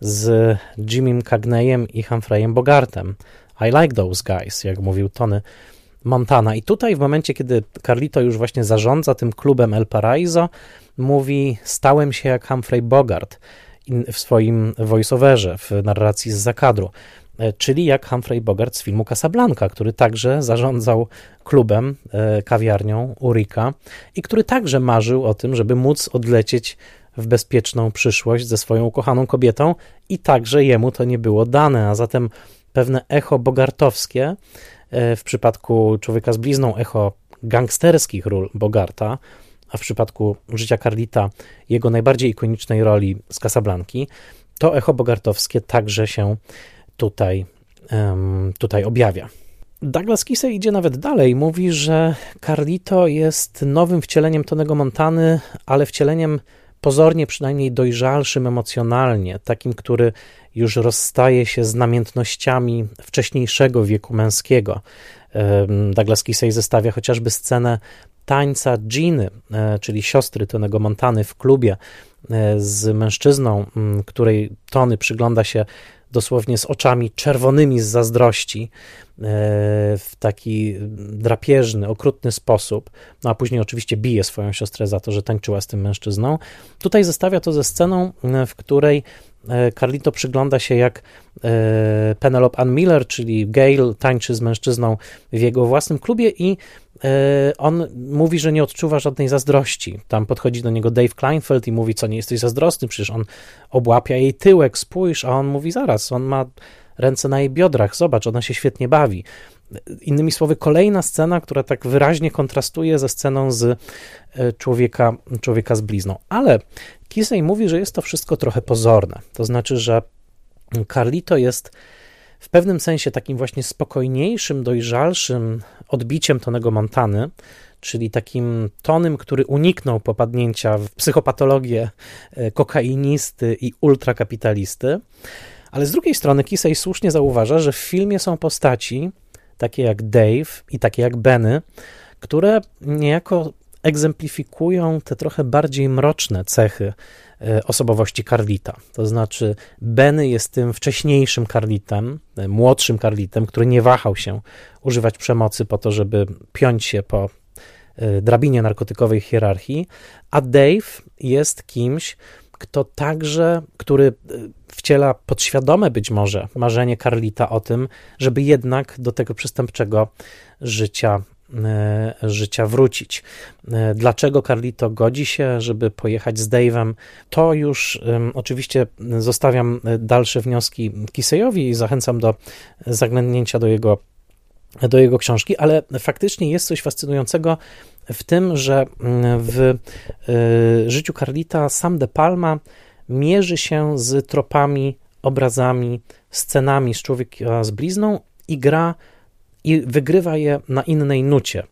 z Jimmym Cagneyem i Humphreyem Bogartem. I like those guys, jak mówił Tony Montana. I tutaj w momencie, kiedy Carlito już właśnie zarządza tym klubem El Paraiso, mówi, stałem się jak Humphrey Bogart w swoim voiceoverze, w narracji z zakadru, e, czyli jak Humphrey Bogart z filmu Casablanca, który także zarządzał klubem, e, kawiarnią Urika i który także marzył o tym, żeby móc odlecieć w bezpieczną przyszłość ze swoją ukochaną kobietą i także jemu to nie było dane, a zatem pewne echo bogartowskie e, w przypadku Człowieka z blizną, echo gangsterskich ról Bogarta, a w przypadku życia Carlita jego najbardziej ikonicznej roli z Casablanki, to echo bogartowskie także się tutaj, tutaj objawia. Douglas Kisey idzie nawet dalej. Mówi, że Carlito jest nowym wcieleniem Tonego Montany, ale wcieleniem pozornie przynajmniej dojrzalszym emocjonalnie, takim, który już rozstaje się z namiętnościami wcześniejszego wieku męskiego. Douglas Kisey zestawia chociażby scenę tańca Giny, e, czyli siostry Tonego Montany w klubie e, z mężczyzną, której Tony przygląda się dosłownie z oczami czerwonymi z zazdrości e, w taki drapieżny, okrutny sposób, no a później oczywiście bije swoją siostrę za to, że tańczyła z tym mężczyzną. Tutaj zestawia to ze sceną, w której Carlito przygląda się, jak Penelope Ann Miller, czyli Gail, tańczy z mężczyzną w jego własnym klubie i on mówi, że nie odczuwa żadnej zazdrości. Tam podchodzi do niego Dave Kleinfeld i mówi, co nie jesteś zazdrosny, przecież on obłapia jej tyłek, spójrz, a on mówi, zaraz, on ma ręce na jej biodrach, zobacz, ona się świetnie bawi. Innymi słowy, kolejna scena, która tak wyraźnie kontrastuje ze sceną z e, człowieka, człowieka z blizną. Ale Kisej mówi, że jest to wszystko trochę pozorne. To znaczy, że Carlito jest w pewnym sensie takim właśnie spokojniejszym, dojrzalszym odbiciem Tonego Montany, czyli takim tonym, który uniknął popadnięcia w psychopatologię e, kokainisty i ultrakapitalisty. Ale z drugiej strony Kisej słusznie zauważa, że w filmie są postaci, takie jak Dave i takie jak Benny, które niejako egzemplifikują te trochę bardziej mroczne cechy osobowości Carlita. To znaczy, Benny jest tym wcześniejszym Carlitem, e, młodszym Carlitem, który nie wahał się używać przemocy po to, żeby piąć się po e, drabinie narkotykowej hierarchii, a Dave jest kimś, kto także, który wciela podświadome być może marzenie Carlita o tym, żeby jednak do tego przestępczego życia E, życia wrócić. E, dlaczego Carlito godzi się, żeby pojechać z Dave'em, to już oczywiście zostawiam dalsze wnioski Kisejowi i zachęcam do zaglądnięcia do jego, do jego książki, ale faktycznie jest coś fascynującego w tym, że w e, życiu Carlita sam De Palma mierzy się z tropami, obrazami, scenami z człowieka z blizną i gra i wygrywa je na innej nucie.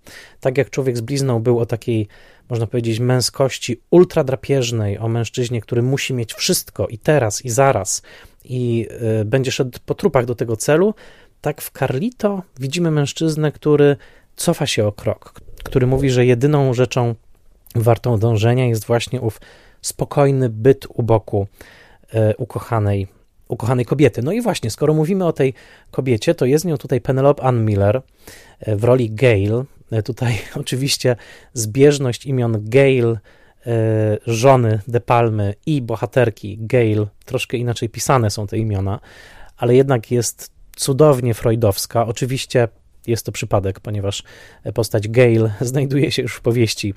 Tak jak człowiek z blizną był o takiej, można powiedzieć, męskości ultradrapieżnej, o mężczyźnie, który musi mieć wszystko i teraz, i zaraz, i y, będzie szedł po trupach do tego celu, tak w Carlito widzimy mężczyznę, który cofa się o krok, który mówi, że jedyną rzeczą wartą dążenia jest właśnie ów spokojny byt u boku y, ukochanej ukochanej kobiety. No i właśnie, skoro mówimy o tej kobiecie, to jest nią tutaj Penelope Ann Miller e, w roli Gail. E, tutaj oczywiście zbieżność imion Gail, e, żony De Palmy i bohaterki Gail, troszkę inaczej pisane są te imiona, ale jednak jest cudownie freudowska. Oczywiście jest to przypadek, ponieważ postać Gail znajduje się już w powieści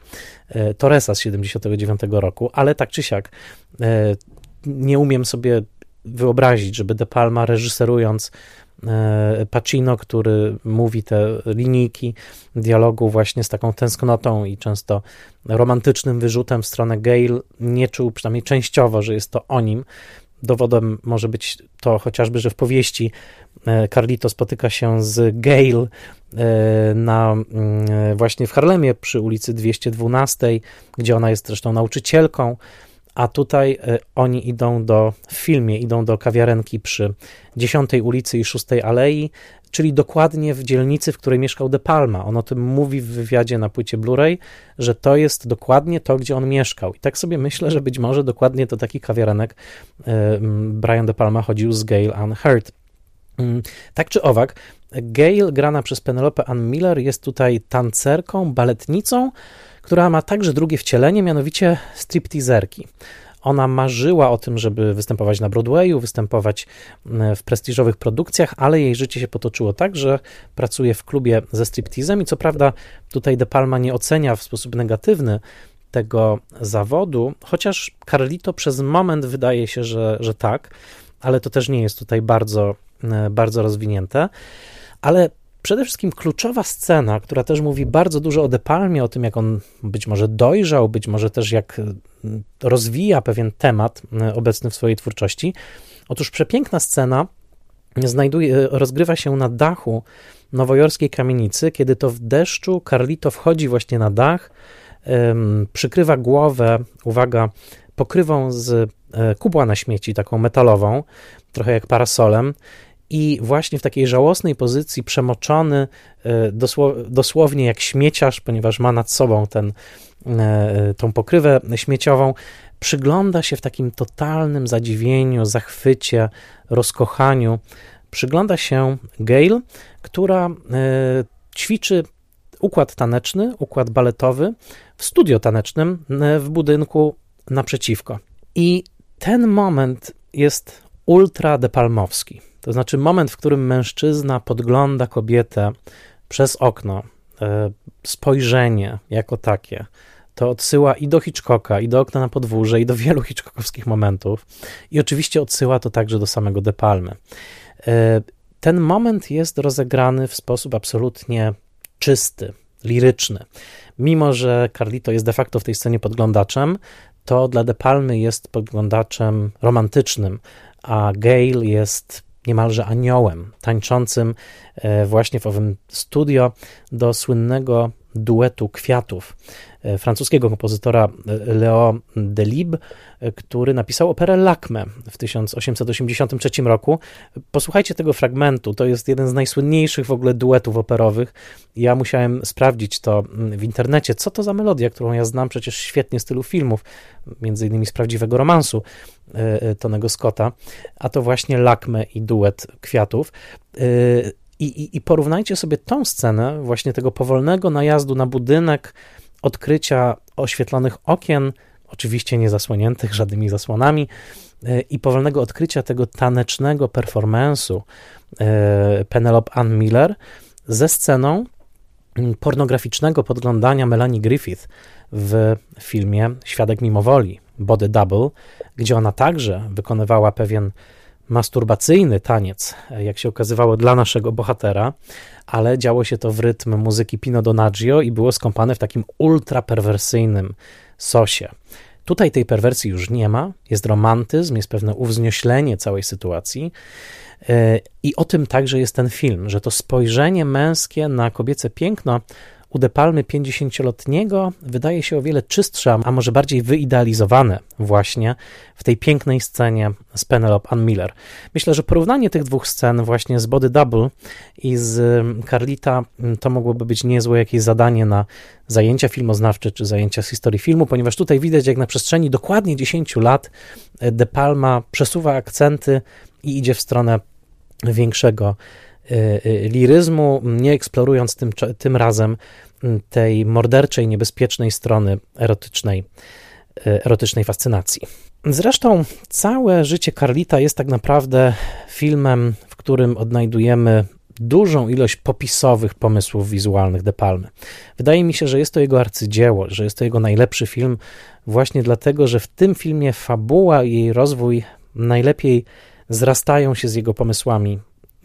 Torresa z 79 roku, ale tak czy siak nie umiem sobie wyobrazić, żeby De Palma reżyserując E, Pacino, który mówi te linijki dialogu właśnie z taką tęsknotą i często romantycznym wyrzutem w stronę Gail, nie czuł przynajmniej częściowo, że jest to o nim. Dowodem może być to chociażby, że w powieści e, Carlito spotyka się z Gail e, na, mm, właśnie w Harlemie przy ulicy 212, gdzie ona jest zresztą nauczycielką a tutaj e, oni idą do, w filmie idą do kawiarenki przy 10 ulicy i 6 Alei, czyli dokładnie w dzielnicy, w której mieszkał De Palma. On o tym mówi w wywiadzie na płycie Blu-ray, że to jest dokładnie to, gdzie on mieszkał. I tak sobie myślę, że być może dokładnie do takich kawiarenek e, Brian De Palma chodził z Gail Ann. Mm, tak czy owak, Gail, grana przez Penelope Ann Miller, jest tutaj tancerką, baletnicą, która ma także drugie wcielenie, mianowicie stripteaserki. Ona marzyła o tym, żeby występować na Broadwayu, występować w prestiżowych produkcjach, ale jej życie się potoczyło tak, że pracuje w klubie ze stripteasem i co prawda tutaj De Palma nie ocenia w sposób negatywny tego zawodu, chociaż Carlito przez moment wydaje się, że, że tak, ale to też nie jest tutaj bardzo, bardzo rozwinięte. Ale Przede wszystkim kluczowa scena, która też mówi bardzo dużo o De Palmie, o tym, jak on być może dojrzał, być może też jak mm, rozwija pewien temat mm, obecny w swojej twórczości. Otóż przepiękna scena znajduje, rozgrywa się na dachu nowojorskiej kamienicy, kiedy to w deszczu Carlito wchodzi właśnie na dach, przykrywa głowę, uwaga, pokrywą z e, kubła na śmieci, taką metalową, trochę jak parasolem, i właśnie w takiej żałosnej pozycji, przemoczony e, dosłownie jak śmieciarz, ponieważ ma nad sobą ten, e, tą pokrywę śmieciową, przygląda się w takim totalnym zadziwieniu, zachwycie, rozkochaniu. Przygląda się Gail, która e, ćwiczy układ taneczny, układ baletowy w studio tanecznym w budynku naprzeciwko. I ten moment jest ultra depalmowski. To znaczy moment, w którym mężczyzna podgląda kobietę przez okno, e, spojrzenie jako takie, to odsyła i do Hitchcocka, i do okna na podwórze, i do wielu Hitchcockowskich momentów. I oczywiście odsyła to także do samego De Palmy. E, ten moment jest rozegrany w sposób absolutnie czysty, liryczny. Mimo, że Carlito jest de facto w tej scenie podglądaczem, to dla De Palmy jest podglądaczem romantycznym, a Gail jest niemalże aniołem, tańczącym e, właśnie w owym studio do słynnego duetu kwiatów e, francuskiego kompozytora e, Leo Delibes, który napisał operę Lakme w 1883 roku. Posłuchajcie tego fragmentu, to jest jeden z najsłynniejszych w ogóle duetów operowych. Ja musiałem sprawdzić to mm, w internecie, co to za melodia, którą ja znam przecież świetnie z tylu filmów, między innymi z prawdziwego romansu Tonego Scotta, a to właśnie Lakme i duet kwiatów. I, i, I porównajcie sobie tą scenę, właśnie tego powolnego najazdu na budynek, odkrycia oświetlonych okien, oczywiście nie zasłoniętych żadnymi zasłonami, e, i powolnego odkrycia tego tanecznego performance'u e, Penelope Ann Miller ze sceną pornograficznego podglądania Melanie Griffith w filmie Świadek mimowoli, Body Double, gdzie ona także wykonywała pewien masturbacyjny taniec, jak się okazywało, dla naszego bohatera, ale działo się to w rytm muzyki Pino Donaggio i było skąpane w takim ultraperwersyjnym sosie. Tutaj tej perwersji już nie ma, jest romantyzm, jest pewne uwznioślenie całej sytuacji. E, I o tym także jest ten film, że to spojrzenie męskie na kobiece piękno u De Palmy 50-letniego wydaje się o wiele czystsze, a może bardziej wyidealizowane właśnie w tej pięknej scenie z Penelope Ann Miller. Myślę, że porównanie tych dwóch scen właśnie z Body Double i z mm, Carlita mm, to mogłoby być niezłe jakieś zadanie na zajęcia filmoznawcze czy zajęcia z historii filmu, ponieważ tutaj widać, jak na przestrzeni dokładnie 10 lat e, De Palma przesuwa akcenty i idzie w stronę większego e, e, liryzmu, nie eksplorując tym, tym razem tej morderczej, niebezpiecznej strony erotycznej, e, erotycznej fascynacji. Zresztą całe życie Carlita jest tak naprawdę filmem, w którym odnajdujemy dużą ilość popisowych pomysłów wizualnych De Palmy. Wydaje mi się, że jest to jego arcydzieło, że jest to jego najlepszy film, właśnie dlatego, że w tym filmie fabuła i jej rozwój najlepiej zrastają się z jego pomysłami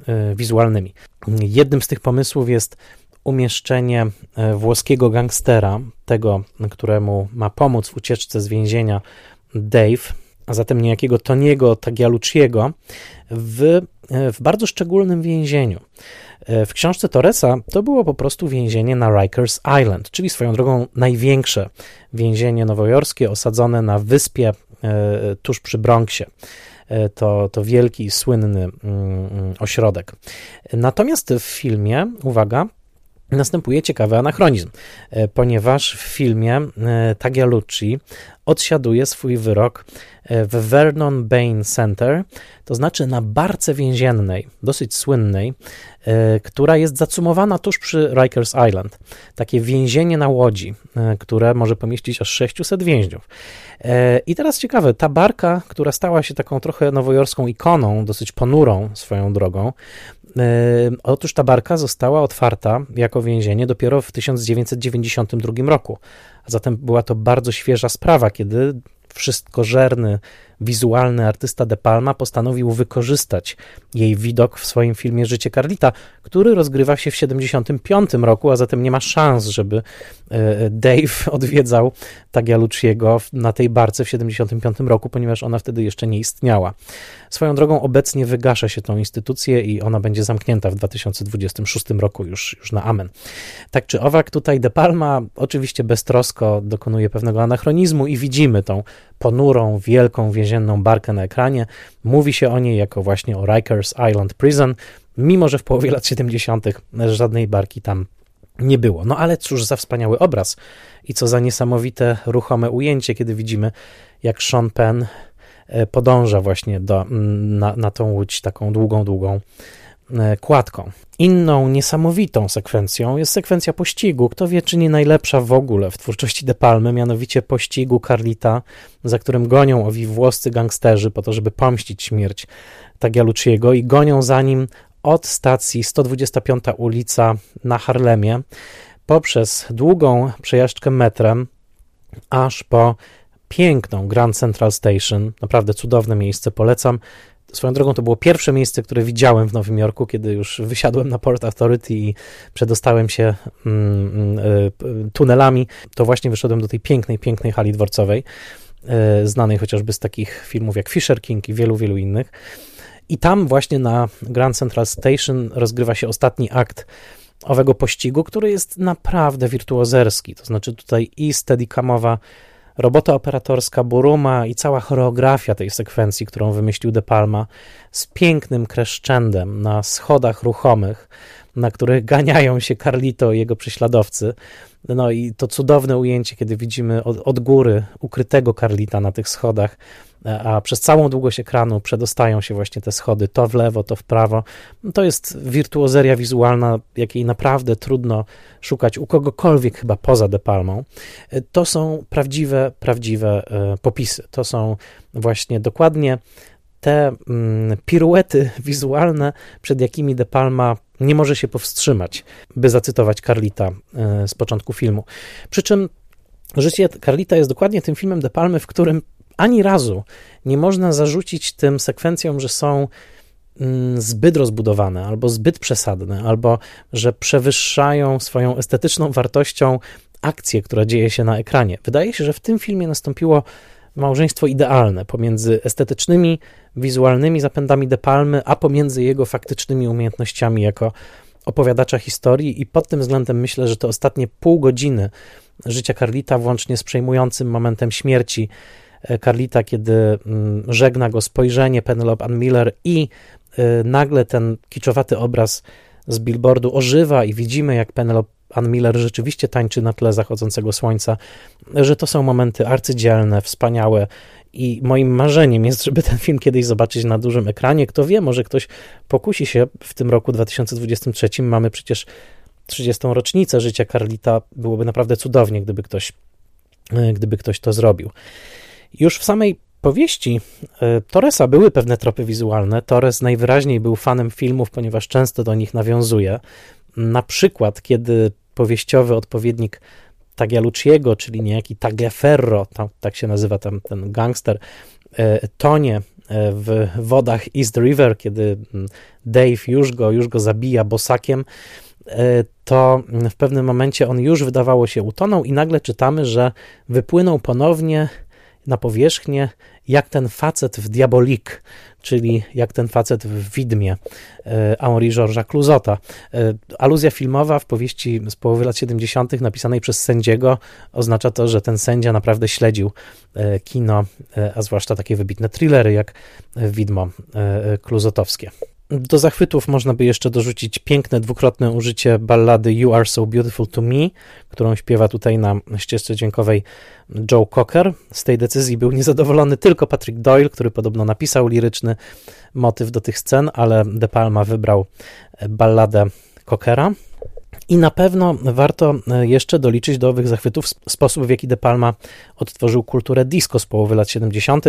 e, wizualnymi. Jednym z tych pomysłów jest umieszczenie e, włoskiego gangstera, tego, któremu ma pomóc w ucieczce z więzienia Dave, a zatem niejakiego Toniego Tagialucciego, w, e, w bardzo szczególnym więzieniu. E, w książce Torresa to było po prostu więzienie na Rikers Island, czyli swoją drogą największe więzienie nowojorskie osadzone na wyspie tuż przy Bronxie. To, to wielki, słynny mm, mm, ośrodek. Natomiast w filmie, uwaga, następuje ciekawy anachronizm, e, ponieważ w filmie e, Tagialucci odsiaduje swój wyrok e, w Vernon Bain Center, to znaczy na barce więziennej, dosyć słynnej, która jest zacumowana tuż przy Rikers Island. Takie więzienie na łodzi, które może pomieścić aż 600 więźniów. I teraz ciekawe, ta barka, która stała się taką trochę nowojorską ikoną, dosyć ponurą swoją drogą, Otóż ta barka została otwarta jako więzienie dopiero w 1992 roku. A zatem była to bardzo świeża sprawa, kiedy wszystkożerny, wizualny artysta De Palma postanowił wykorzystać jej widok w swoim filmie Życie Carlita, który rozgrywa się w 75 roku, a zatem nie ma szans, żeby e, Dave odwiedzał Tagialucciego na tej barce w 75 roku, ponieważ ona wtedy jeszcze nie istniała. Swoją drogą obecnie wygasza się tą instytucję i ona będzie zamknięta w 2026 roku już, już na amen. Tak czy owak, tutaj De Palma oczywiście beztrosko dokonuje pewnego anachronizmu i widzimy tą ponurą, wielką więzienną barkę na ekranie. Mówi się o niej jako właśnie o Rikers Island Prison, mimo że w połowie lat 70. żadnej barki tam nie było. No ale cóż za wspaniały obraz i co za niesamowite, ruchome ujęcie, kiedy widzimy, jak Sean Penn e, podąża właśnie do, na, na tą łódź taką długą, długą kładką. Inną niesamowitą sekwencją jest sekwencja pościgu. Kto wie, czy nie najlepsza w ogóle w twórczości De Palmy, mianowicie pościgu Carlita, za którym gonią owi włoscy gangsterzy po to, żeby pomścić śmierć Tagialucciego i gonią za nim od stacji 125 ulica na Harlemie poprzez długą przejażdżkę metrem aż po piękną Grand Central Station. Naprawdę cudowne miejsce, polecam. Swoją drogą to było pierwsze miejsce, które widziałem w Nowym Jorku, kiedy już wysiadłem na Port Authority i przedostałem się mm, mm, y, tunelami. To właśnie wyszedłem do tej pięknej, pięknej hali dworcowej, y, znanej chociażby z takich filmów jak Fisher King i wielu, wielu innych. I tam właśnie na Grand Central Station rozgrywa się ostatni akt owego pościgu, który jest naprawdę wirtuozerski. To znaczy tutaj i steadycamowa robota operatorska Buruma i cała choreografia tej sekwencji, którą wymyślił De Palma, z pięknym kreszczendem na schodach ruchomych, na których ganiają się Carlito i jego prześladowcy. No i to cudowne ujęcie, kiedy widzimy od, od góry ukrytego Carlita na tych schodach, a przez całą długość ekranu przedostają się właśnie te schody, to w lewo, to w prawo. To jest wirtuozeria wizualna, jakiej naprawdę trudno szukać u kogokolwiek chyba poza De Palmą. To są prawdziwe, prawdziwe e, popisy. To są właśnie dokładnie te mm, piruety wizualne, przed jakimi De Palma nie może się powstrzymać, by zacytować Carlita e, z początku filmu. Przy czym Życie Carlita jest dokładnie tym filmem De Palmy, w którym ani razu nie można zarzucić tym sekwencjom, że są mm, zbyt rozbudowane, albo zbyt przesadne, albo że przewyższają swoją estetyczną wartością akcję, która dzieje się na ekranie. Wydaje się, że w tym filmie nastąpiło małżeństwo idealne pomiędzy estetycznymi, wizualnymi zapędami De Palmy, a pomiędzy jego faktycznymi umiejętnościami jako opowiadacza historii i pod tym względem myślę, że te ostatnie pół godziny życia Carlita, włącznie z przejmującym momentem śmierci Carlita, kiedy mm, żegna go spojrzenie Penelope Ann Miller i e, nagle ten kiczowaty obraz z billboardu ożywa i widzimy, jak Penelope Ann Miller rzeczywiście tańczy na tle zachodzącego słońca, że to są momenty arcydzielne, wspaniałe i moim marzeniem jest, żeby ten film kiedyś zobaczyć na dużym ekranie. Kto wie, może ktoś pokusi się w tym roku 2023. Mamy przecież 30. rocznicę życia Carlita. Byłoby naprawdę cudownie, gdyby ktoś, gdyby ktoś to zrobił. Już w samej powieści e, Torresa były pewne tropy wizualne. Torres najwyraźniej był fanem filmów, ponieważ często do nich nawiązuje. Na przykład, kiedy powieściowy odpowiednik Taglialucciego, czyli niejaki Tagliaferro, tam, tak się nazywa tam ten gangster, e, tonie e, w wodach East River, kiedy mm, Dave już go, już go zabija bosakiem, to w pewnym momencie on już wydawało się utonął i nagle czytamy, że wypłynął ponownie na powierzchnię, jak ten facet w Diabolik, czyli jak ten facet w Widmie e, Henri Georgesa Clouzota. E, aluzja filmowa w powieści z połowy lat 70. napisanej przez sędziego oznacza to, że ten sędzia naprawdę śledził e, kino, a zwłaszcza takie wybitne thrillery jak Widmo Kluzotowskie. Do zachwytów można by jeszcze dorzucić piękne dwukrotne użycie ballady You Are So Beautiful to Me, którą śpiewa tutaj na ścieżce dźwiękowej Joe Cocker. Z tej decyzji był niezadowolony tylko Patrick Doyle, który podobno napisał liryczny motyw do tych scen, ale De Palma wybrał balladę Cockera. I na pewno warto e, jeszcze doliczyć do owych zachwytów sposób, w jaki De Palma odtworzył kulturę disco z połowy lat 70.,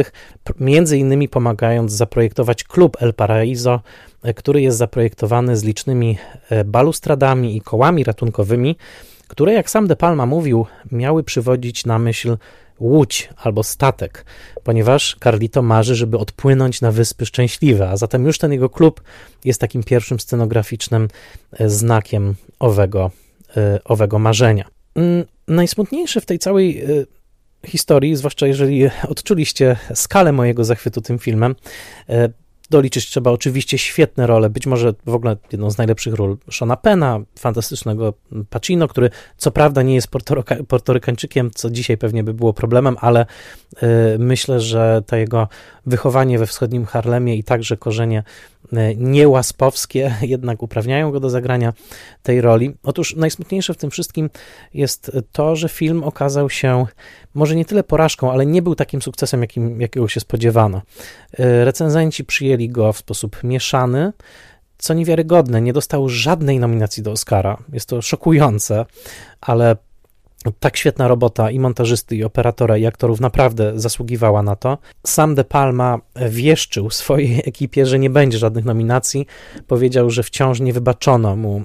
między innymi pomagając zaprojektować klub El Paraíso, e, który jest zaprojektowany z licznymi e, balustradami i kołami ratunkowymi, które, jak sam De Palma mówił, miały przywodzić na myśl łódź albo statek, ponieważ Carlito marzy, żeby odpłynąć na Wyspy Szczęśliwe, a zatem już ten jego klub jest takim pierwszym scenograficznym e, znakiem owego, e, owego marzenia. Mm, najsmutniejsze w tej całej e, historii, zwłaszcza jeżeli odczuliście skalę mojego zachwytu tym filmem, Doliczyć trzeba oczywiście świetne role, być może w ogóle jedną z najlepszych ról Shona Pena, fantastycznego Pacino, który co prawda nie jest portorykańczykiem, co dzisiaj pewnie by było problemem, ale y, myślę, że to jego wychowanie we wschodnim Harlemie i także korzenie y, niełaspowskie jednak uprawniają go do zagrania tej roli. Otóż najsmutniejsze w tym wszystkim jest to, że film okazał się może nie tyle porażką, ale nie był takim sukcesem, jakim, jakiego się spodziewano. E, recenzenci przyjęli go w sposób mieszany, co niewiarygodne, nie dostał żadnej nominacji do Oscara. Jest to szokujące, ale tak świetna robota i montażysty, i operatora, i aktorów naprawdę zasługiwała na to. Sam De Palma wieszczył swojej ekipie, że nie będzie żadnych nominacji. Powiedział, że wciąż nie wybaczono mu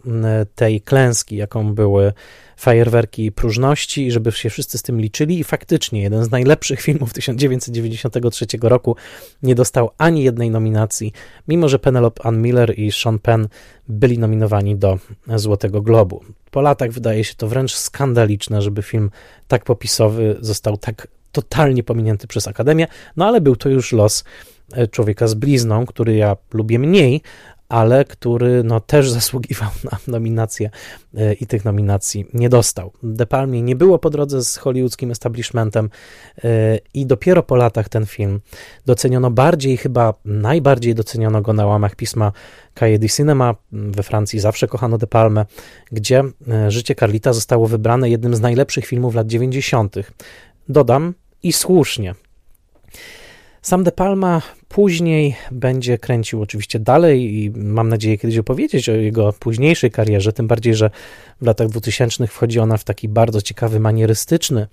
tej klęski, jaką były fajerwerki próżności żeby się wszyscy z tym liczyli. I faktycznie jeden z najlepszych filmów 1993 roku nie dostał ani jednej nominacji, mimo że Penelope Ann Miller i Sean Penn byli nominowani do Złotego Globu. Po latach wydaje się to wręcz skandaliczne, żeby film tak popisowy został tak totalnie pominięty przez Akademię, no ale był to już los e, człowieka z blizną, który ja lubię mniej, ale który no, też zasługiwał na nominację e, i tych nominacji nie dostał. De Palmie nie było po drodze z hollywoodzkim establishmentem e, i dopiero po latach ten film doceniono bardziej, chyba najbardziej doceniono go na łamach pisma Cahiers du Cinema. We Francji zawsze kochano De Palmę, gdzie e, Życie Carlita zostało wybrane jednym z najlepszych filmów lat 90. Dodam i słusznie. Sam De Palma później będzie kręcił oczywiście dalej i mam nadzieję kiedyś opowiedzieć o jego późniejszej karierze, tym bardziej, że w latach 2000 wchodzi ona w taki bardzo ciekawy, manierystyczny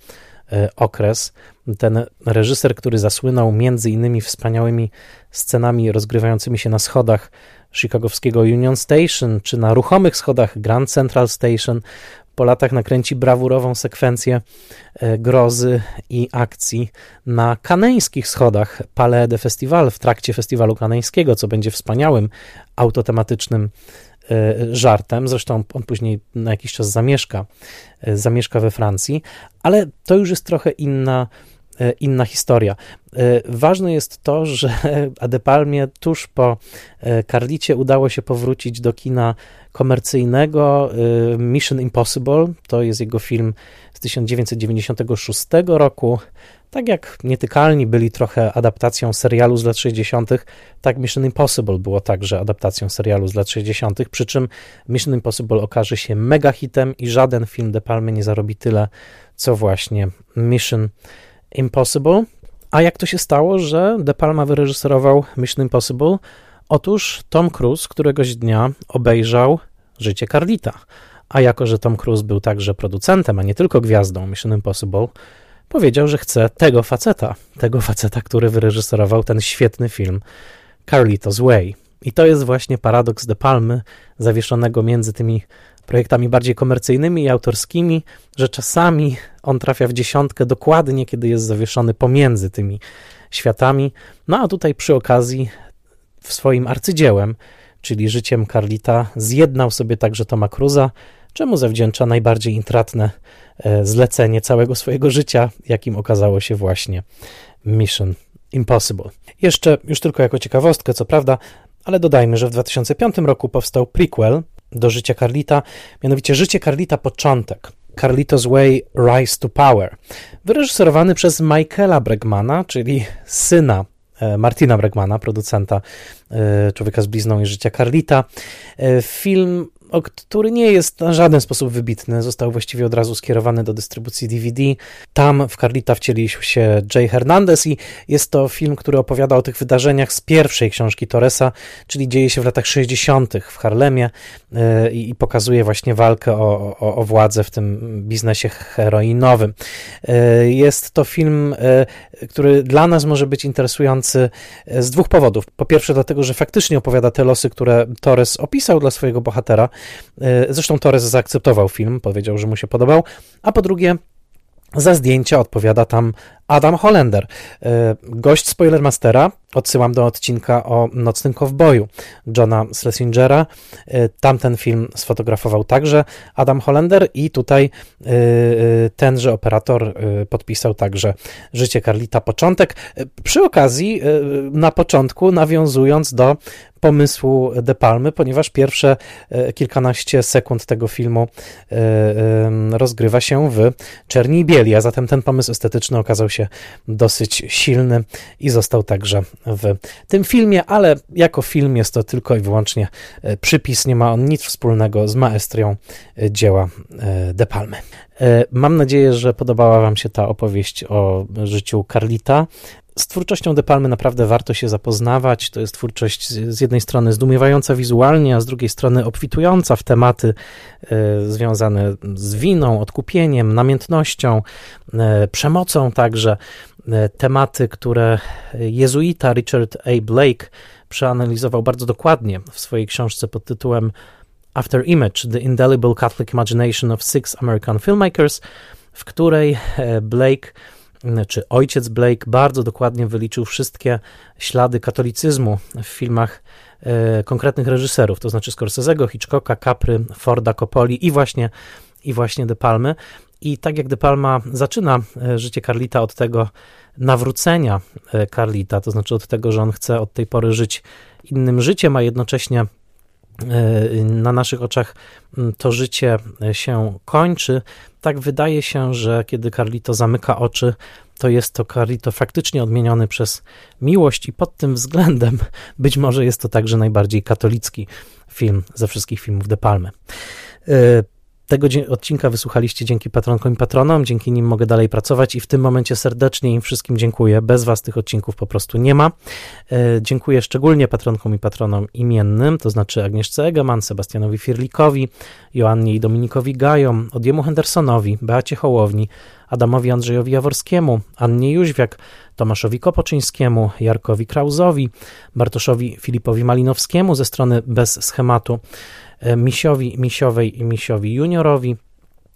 e, okres. Ten reżyser, który zasłynął między innymi wspaniałymi scenami rozgrywającymi się na schodach chicagowskiego Union Station, czy na ruchomych schodach Grand Central Station, po latach nakręci brawurową sekwencję e, grozy i akcji na kaneńskich schodach Palais de Festival w trakcie festiwalu kaneńskiego, co będzie wspaniałym autotematycznym e, żartem. Zresztą on później na jakiś czas zamieszka, e, zamieszka we Francji, ale to już jest trochę inna inna historia. Ważne jest to, że Adepalmie tuż po Karlicie udało się powrócić do kina komercyjnego Mission Impossible. To jest jego film z 1996 roku. Tak jak Nietykalni byli trochę adaptacją serialu z lat 60., tak Mission Impossible było także adaptacją serialu z lat 60., przy czym Mission Impossible okaże się mega hitem i żaden film De Palmy nie zarobi tyle, co właśnie Mission Impossible. A jak to się stało, że De Palma wyreżyserował Mission Impossible? Otóż Tom Cruise któregoś dnia obejrzał Życie Carlita. A jako, że Tom Cruise był także producentem, a nie tylko gwiazdą Mission Impossible, powiedział, że chce tego faceta, tego faceta, który wyreżyserował ten świetny film Carlito's Way. I to jest właśnie paradoks De Palmy, zawieszonego między tymi projektami bardziej komercyjnymi i autorskimi, że czasami on trafia w dziesiątkę dokładnie, kiedy jest zawieszony pomiędzy tymi światami. No a tutaj przy okazji w swoim arcydziełem, czyli życiem Carlita, zjednał sobie także Toma Cruza, czemu zawdzięcza najbardziej intratne e, zlecenie całego swojego życia, jakim okazało się właśnie Mission Impossible. Jeszcze, już tylko jako ciekawostkę, co prawda, ale dodajmy, że w 2005 roku powstał prequel do życia Carlita, mianowicie Życie Carlita Początek. Carlito's Way Rise to Power, wyreżyserowany przez Michaela Bregmana, czyli syna e, Martina Bregmana, producenta e, Człowieka z blizną i życia Carlita. Film który nie jest na żaden sposób wybitny. Został właściwie od razu skierowany do dystrybucji DVD. Tam w Carlita wcielił się Jay Hernandez i jest to film, który opowiada o tych wydarzeniach z pierwszej książki Torresa, czyli dzieje się w latach 60. w Harlemie e, i pokazuje właśnie walkę o, o, o władzę w tym biznesie heroinowym. E, jest to film, e, który dla nas może być interesujący z dwóch powodów. Po pierwsze, dlatego, że faktycznie opowiada te losy, które Torres opisał dla swojego bohatera, zresztą Torres zaakceptował film, powiedział, że mu się podobał. A po drugie, za zdjęcia odpowiada tam Adam Hollander, e, gość Spoilermastera. Odsyłam do odcinka o Nocnym Kowboju Johna Schlesingera. E, tamten film sfotografował także Adam Hollander i tutaj tenże operator podpisał także Życie Karlita Początek. Przy okazji, na początku nawiązując do pomysłu De Palmy, ponieważ pierwsze e, kilkanaście sekund tego filmu e, rozgrywa się w czerni i bieli, a zatem ten pomysł estetyczny okazał się dosyć silny i został także w tym filmie, ale jako film jest to tylko i wyłącznie e, przypis, nie ma on nic wspólnego z maestrią dzieła De Palmy. Mam nadzieję, że podobała Wam się ta opowieść o życiu Carlita. Z twórczością De Palmy naprawdę warto się zapoznawać. To jest twórczość z jednej strony zdumiewająca wizualnie, a z drugiej strony obfitująca w tematy e, związane z winą, odkupieniem, namiętnością, e, przemocą także. E, tematy, które jezuita Richard A. Blake przeanalizował bardzo dokładnie w swojej książce pod tytułem After Image: The Indelible Catholic Imagination of Six American Filmmakers, w której Blake czy ojciec Blake bardzo dokładnie wyliczył wszystkie ślady katolicyzmu w filmach e, konkretnych reżyserów, to znaczy Scorsese'ego, Hitchcocka, Capry, Forda, Coppoli i właśnie, i właśnie De Palmy. I tak jak De Palma zaczyna e, życie Carlita od tego nawrócenia e, Carlita, to znaczy od tego, że on chce od tej pory żyć innym życiem, a jednocześnie na naszych oczach to życie się kończy, tak wydaje się, że kiedy Carlito zamyka oczy, to jest to Carlito faktycznie odmieniony przez miłość i pod tym względem być może jest to także najbardziej katolicki film ze wszystkich filmów De Palmy. Tego odcinka wysłuchaliście dzięki patronkom i patronom, dzięki nim mogę dalej pracować i w tym momencie serdecznie im wszystkim dziękuję. Bez Was tych odcinków po prostu nie ma. E, dziękuję szczególnie patronkom i patronom imiennym, to znaczy Agnieszce Egeman, Sebastianowi Firlikowi, Joannie i Dominikowi Gajom, Odiemu Hendersonowi, Beacie Hołowni, Adamowi Andrzejowi Jaworskiemu, Annie Jóźwiak, Tomaszowi Kopoczyńskiemu, Jarkowi Krauzowi, Bartoszowi Filipowi Malinowskiemu ze strony Bez Schematu, Misiowi Misiowej i Misiowi Juniorowi,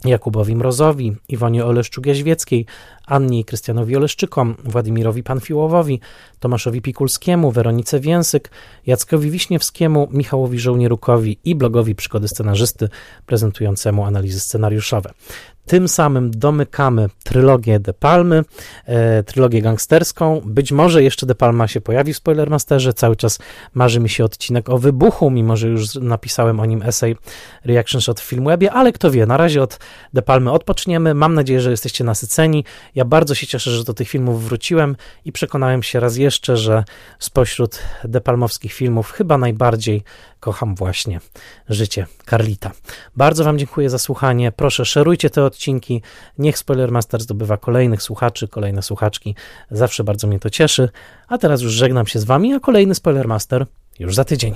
Jakubowi Mrozowi, Iwonie Oleszczuk-Jaźwieckiej, Annie i Krystianowi Oleszczykom, Władimirowi Panfiłowowi, Tomaszowi Pikulskiemu, Weronice Więsyk, Jackowi Wiśniewskiemu, Michałowi Żołnierukowi i blogowi Przygody Scenarzysty prezentującemu analizy scenariuszowe. Tym samym domykamy trylogię De Palmy, e, trylogię gangsterską. Być może jeszcze De Palma się pojawi w Spoilermasterze. Cały czas marzy mi się odcinek o wybuchu, mimo że już napisałem o nim essay Reaction Shot w Filmwebie, ale kto wie, na razie od De Palmy odpoczniemy. Mam nadzieję, że jesteście nasyceni. Ja bardzo się cieszę, że do tych filmów wróciłem i przekonałem się raz jeszcze, że spośród De Palmowskich filmów chyba najbardziej kocham właśnie życie Carlita. Bardzo Wam dziękuję za słuchanie. Proszę, szerujcie te odcinki. Niech Spoilermaster zdobywa kolejnych słuchaczy, kolejne słuchaczki. Zawsze bardzo mnie to cieszy. A teraz już żegnam się z Wami, a kolejny Spoilermaster już za tydzień.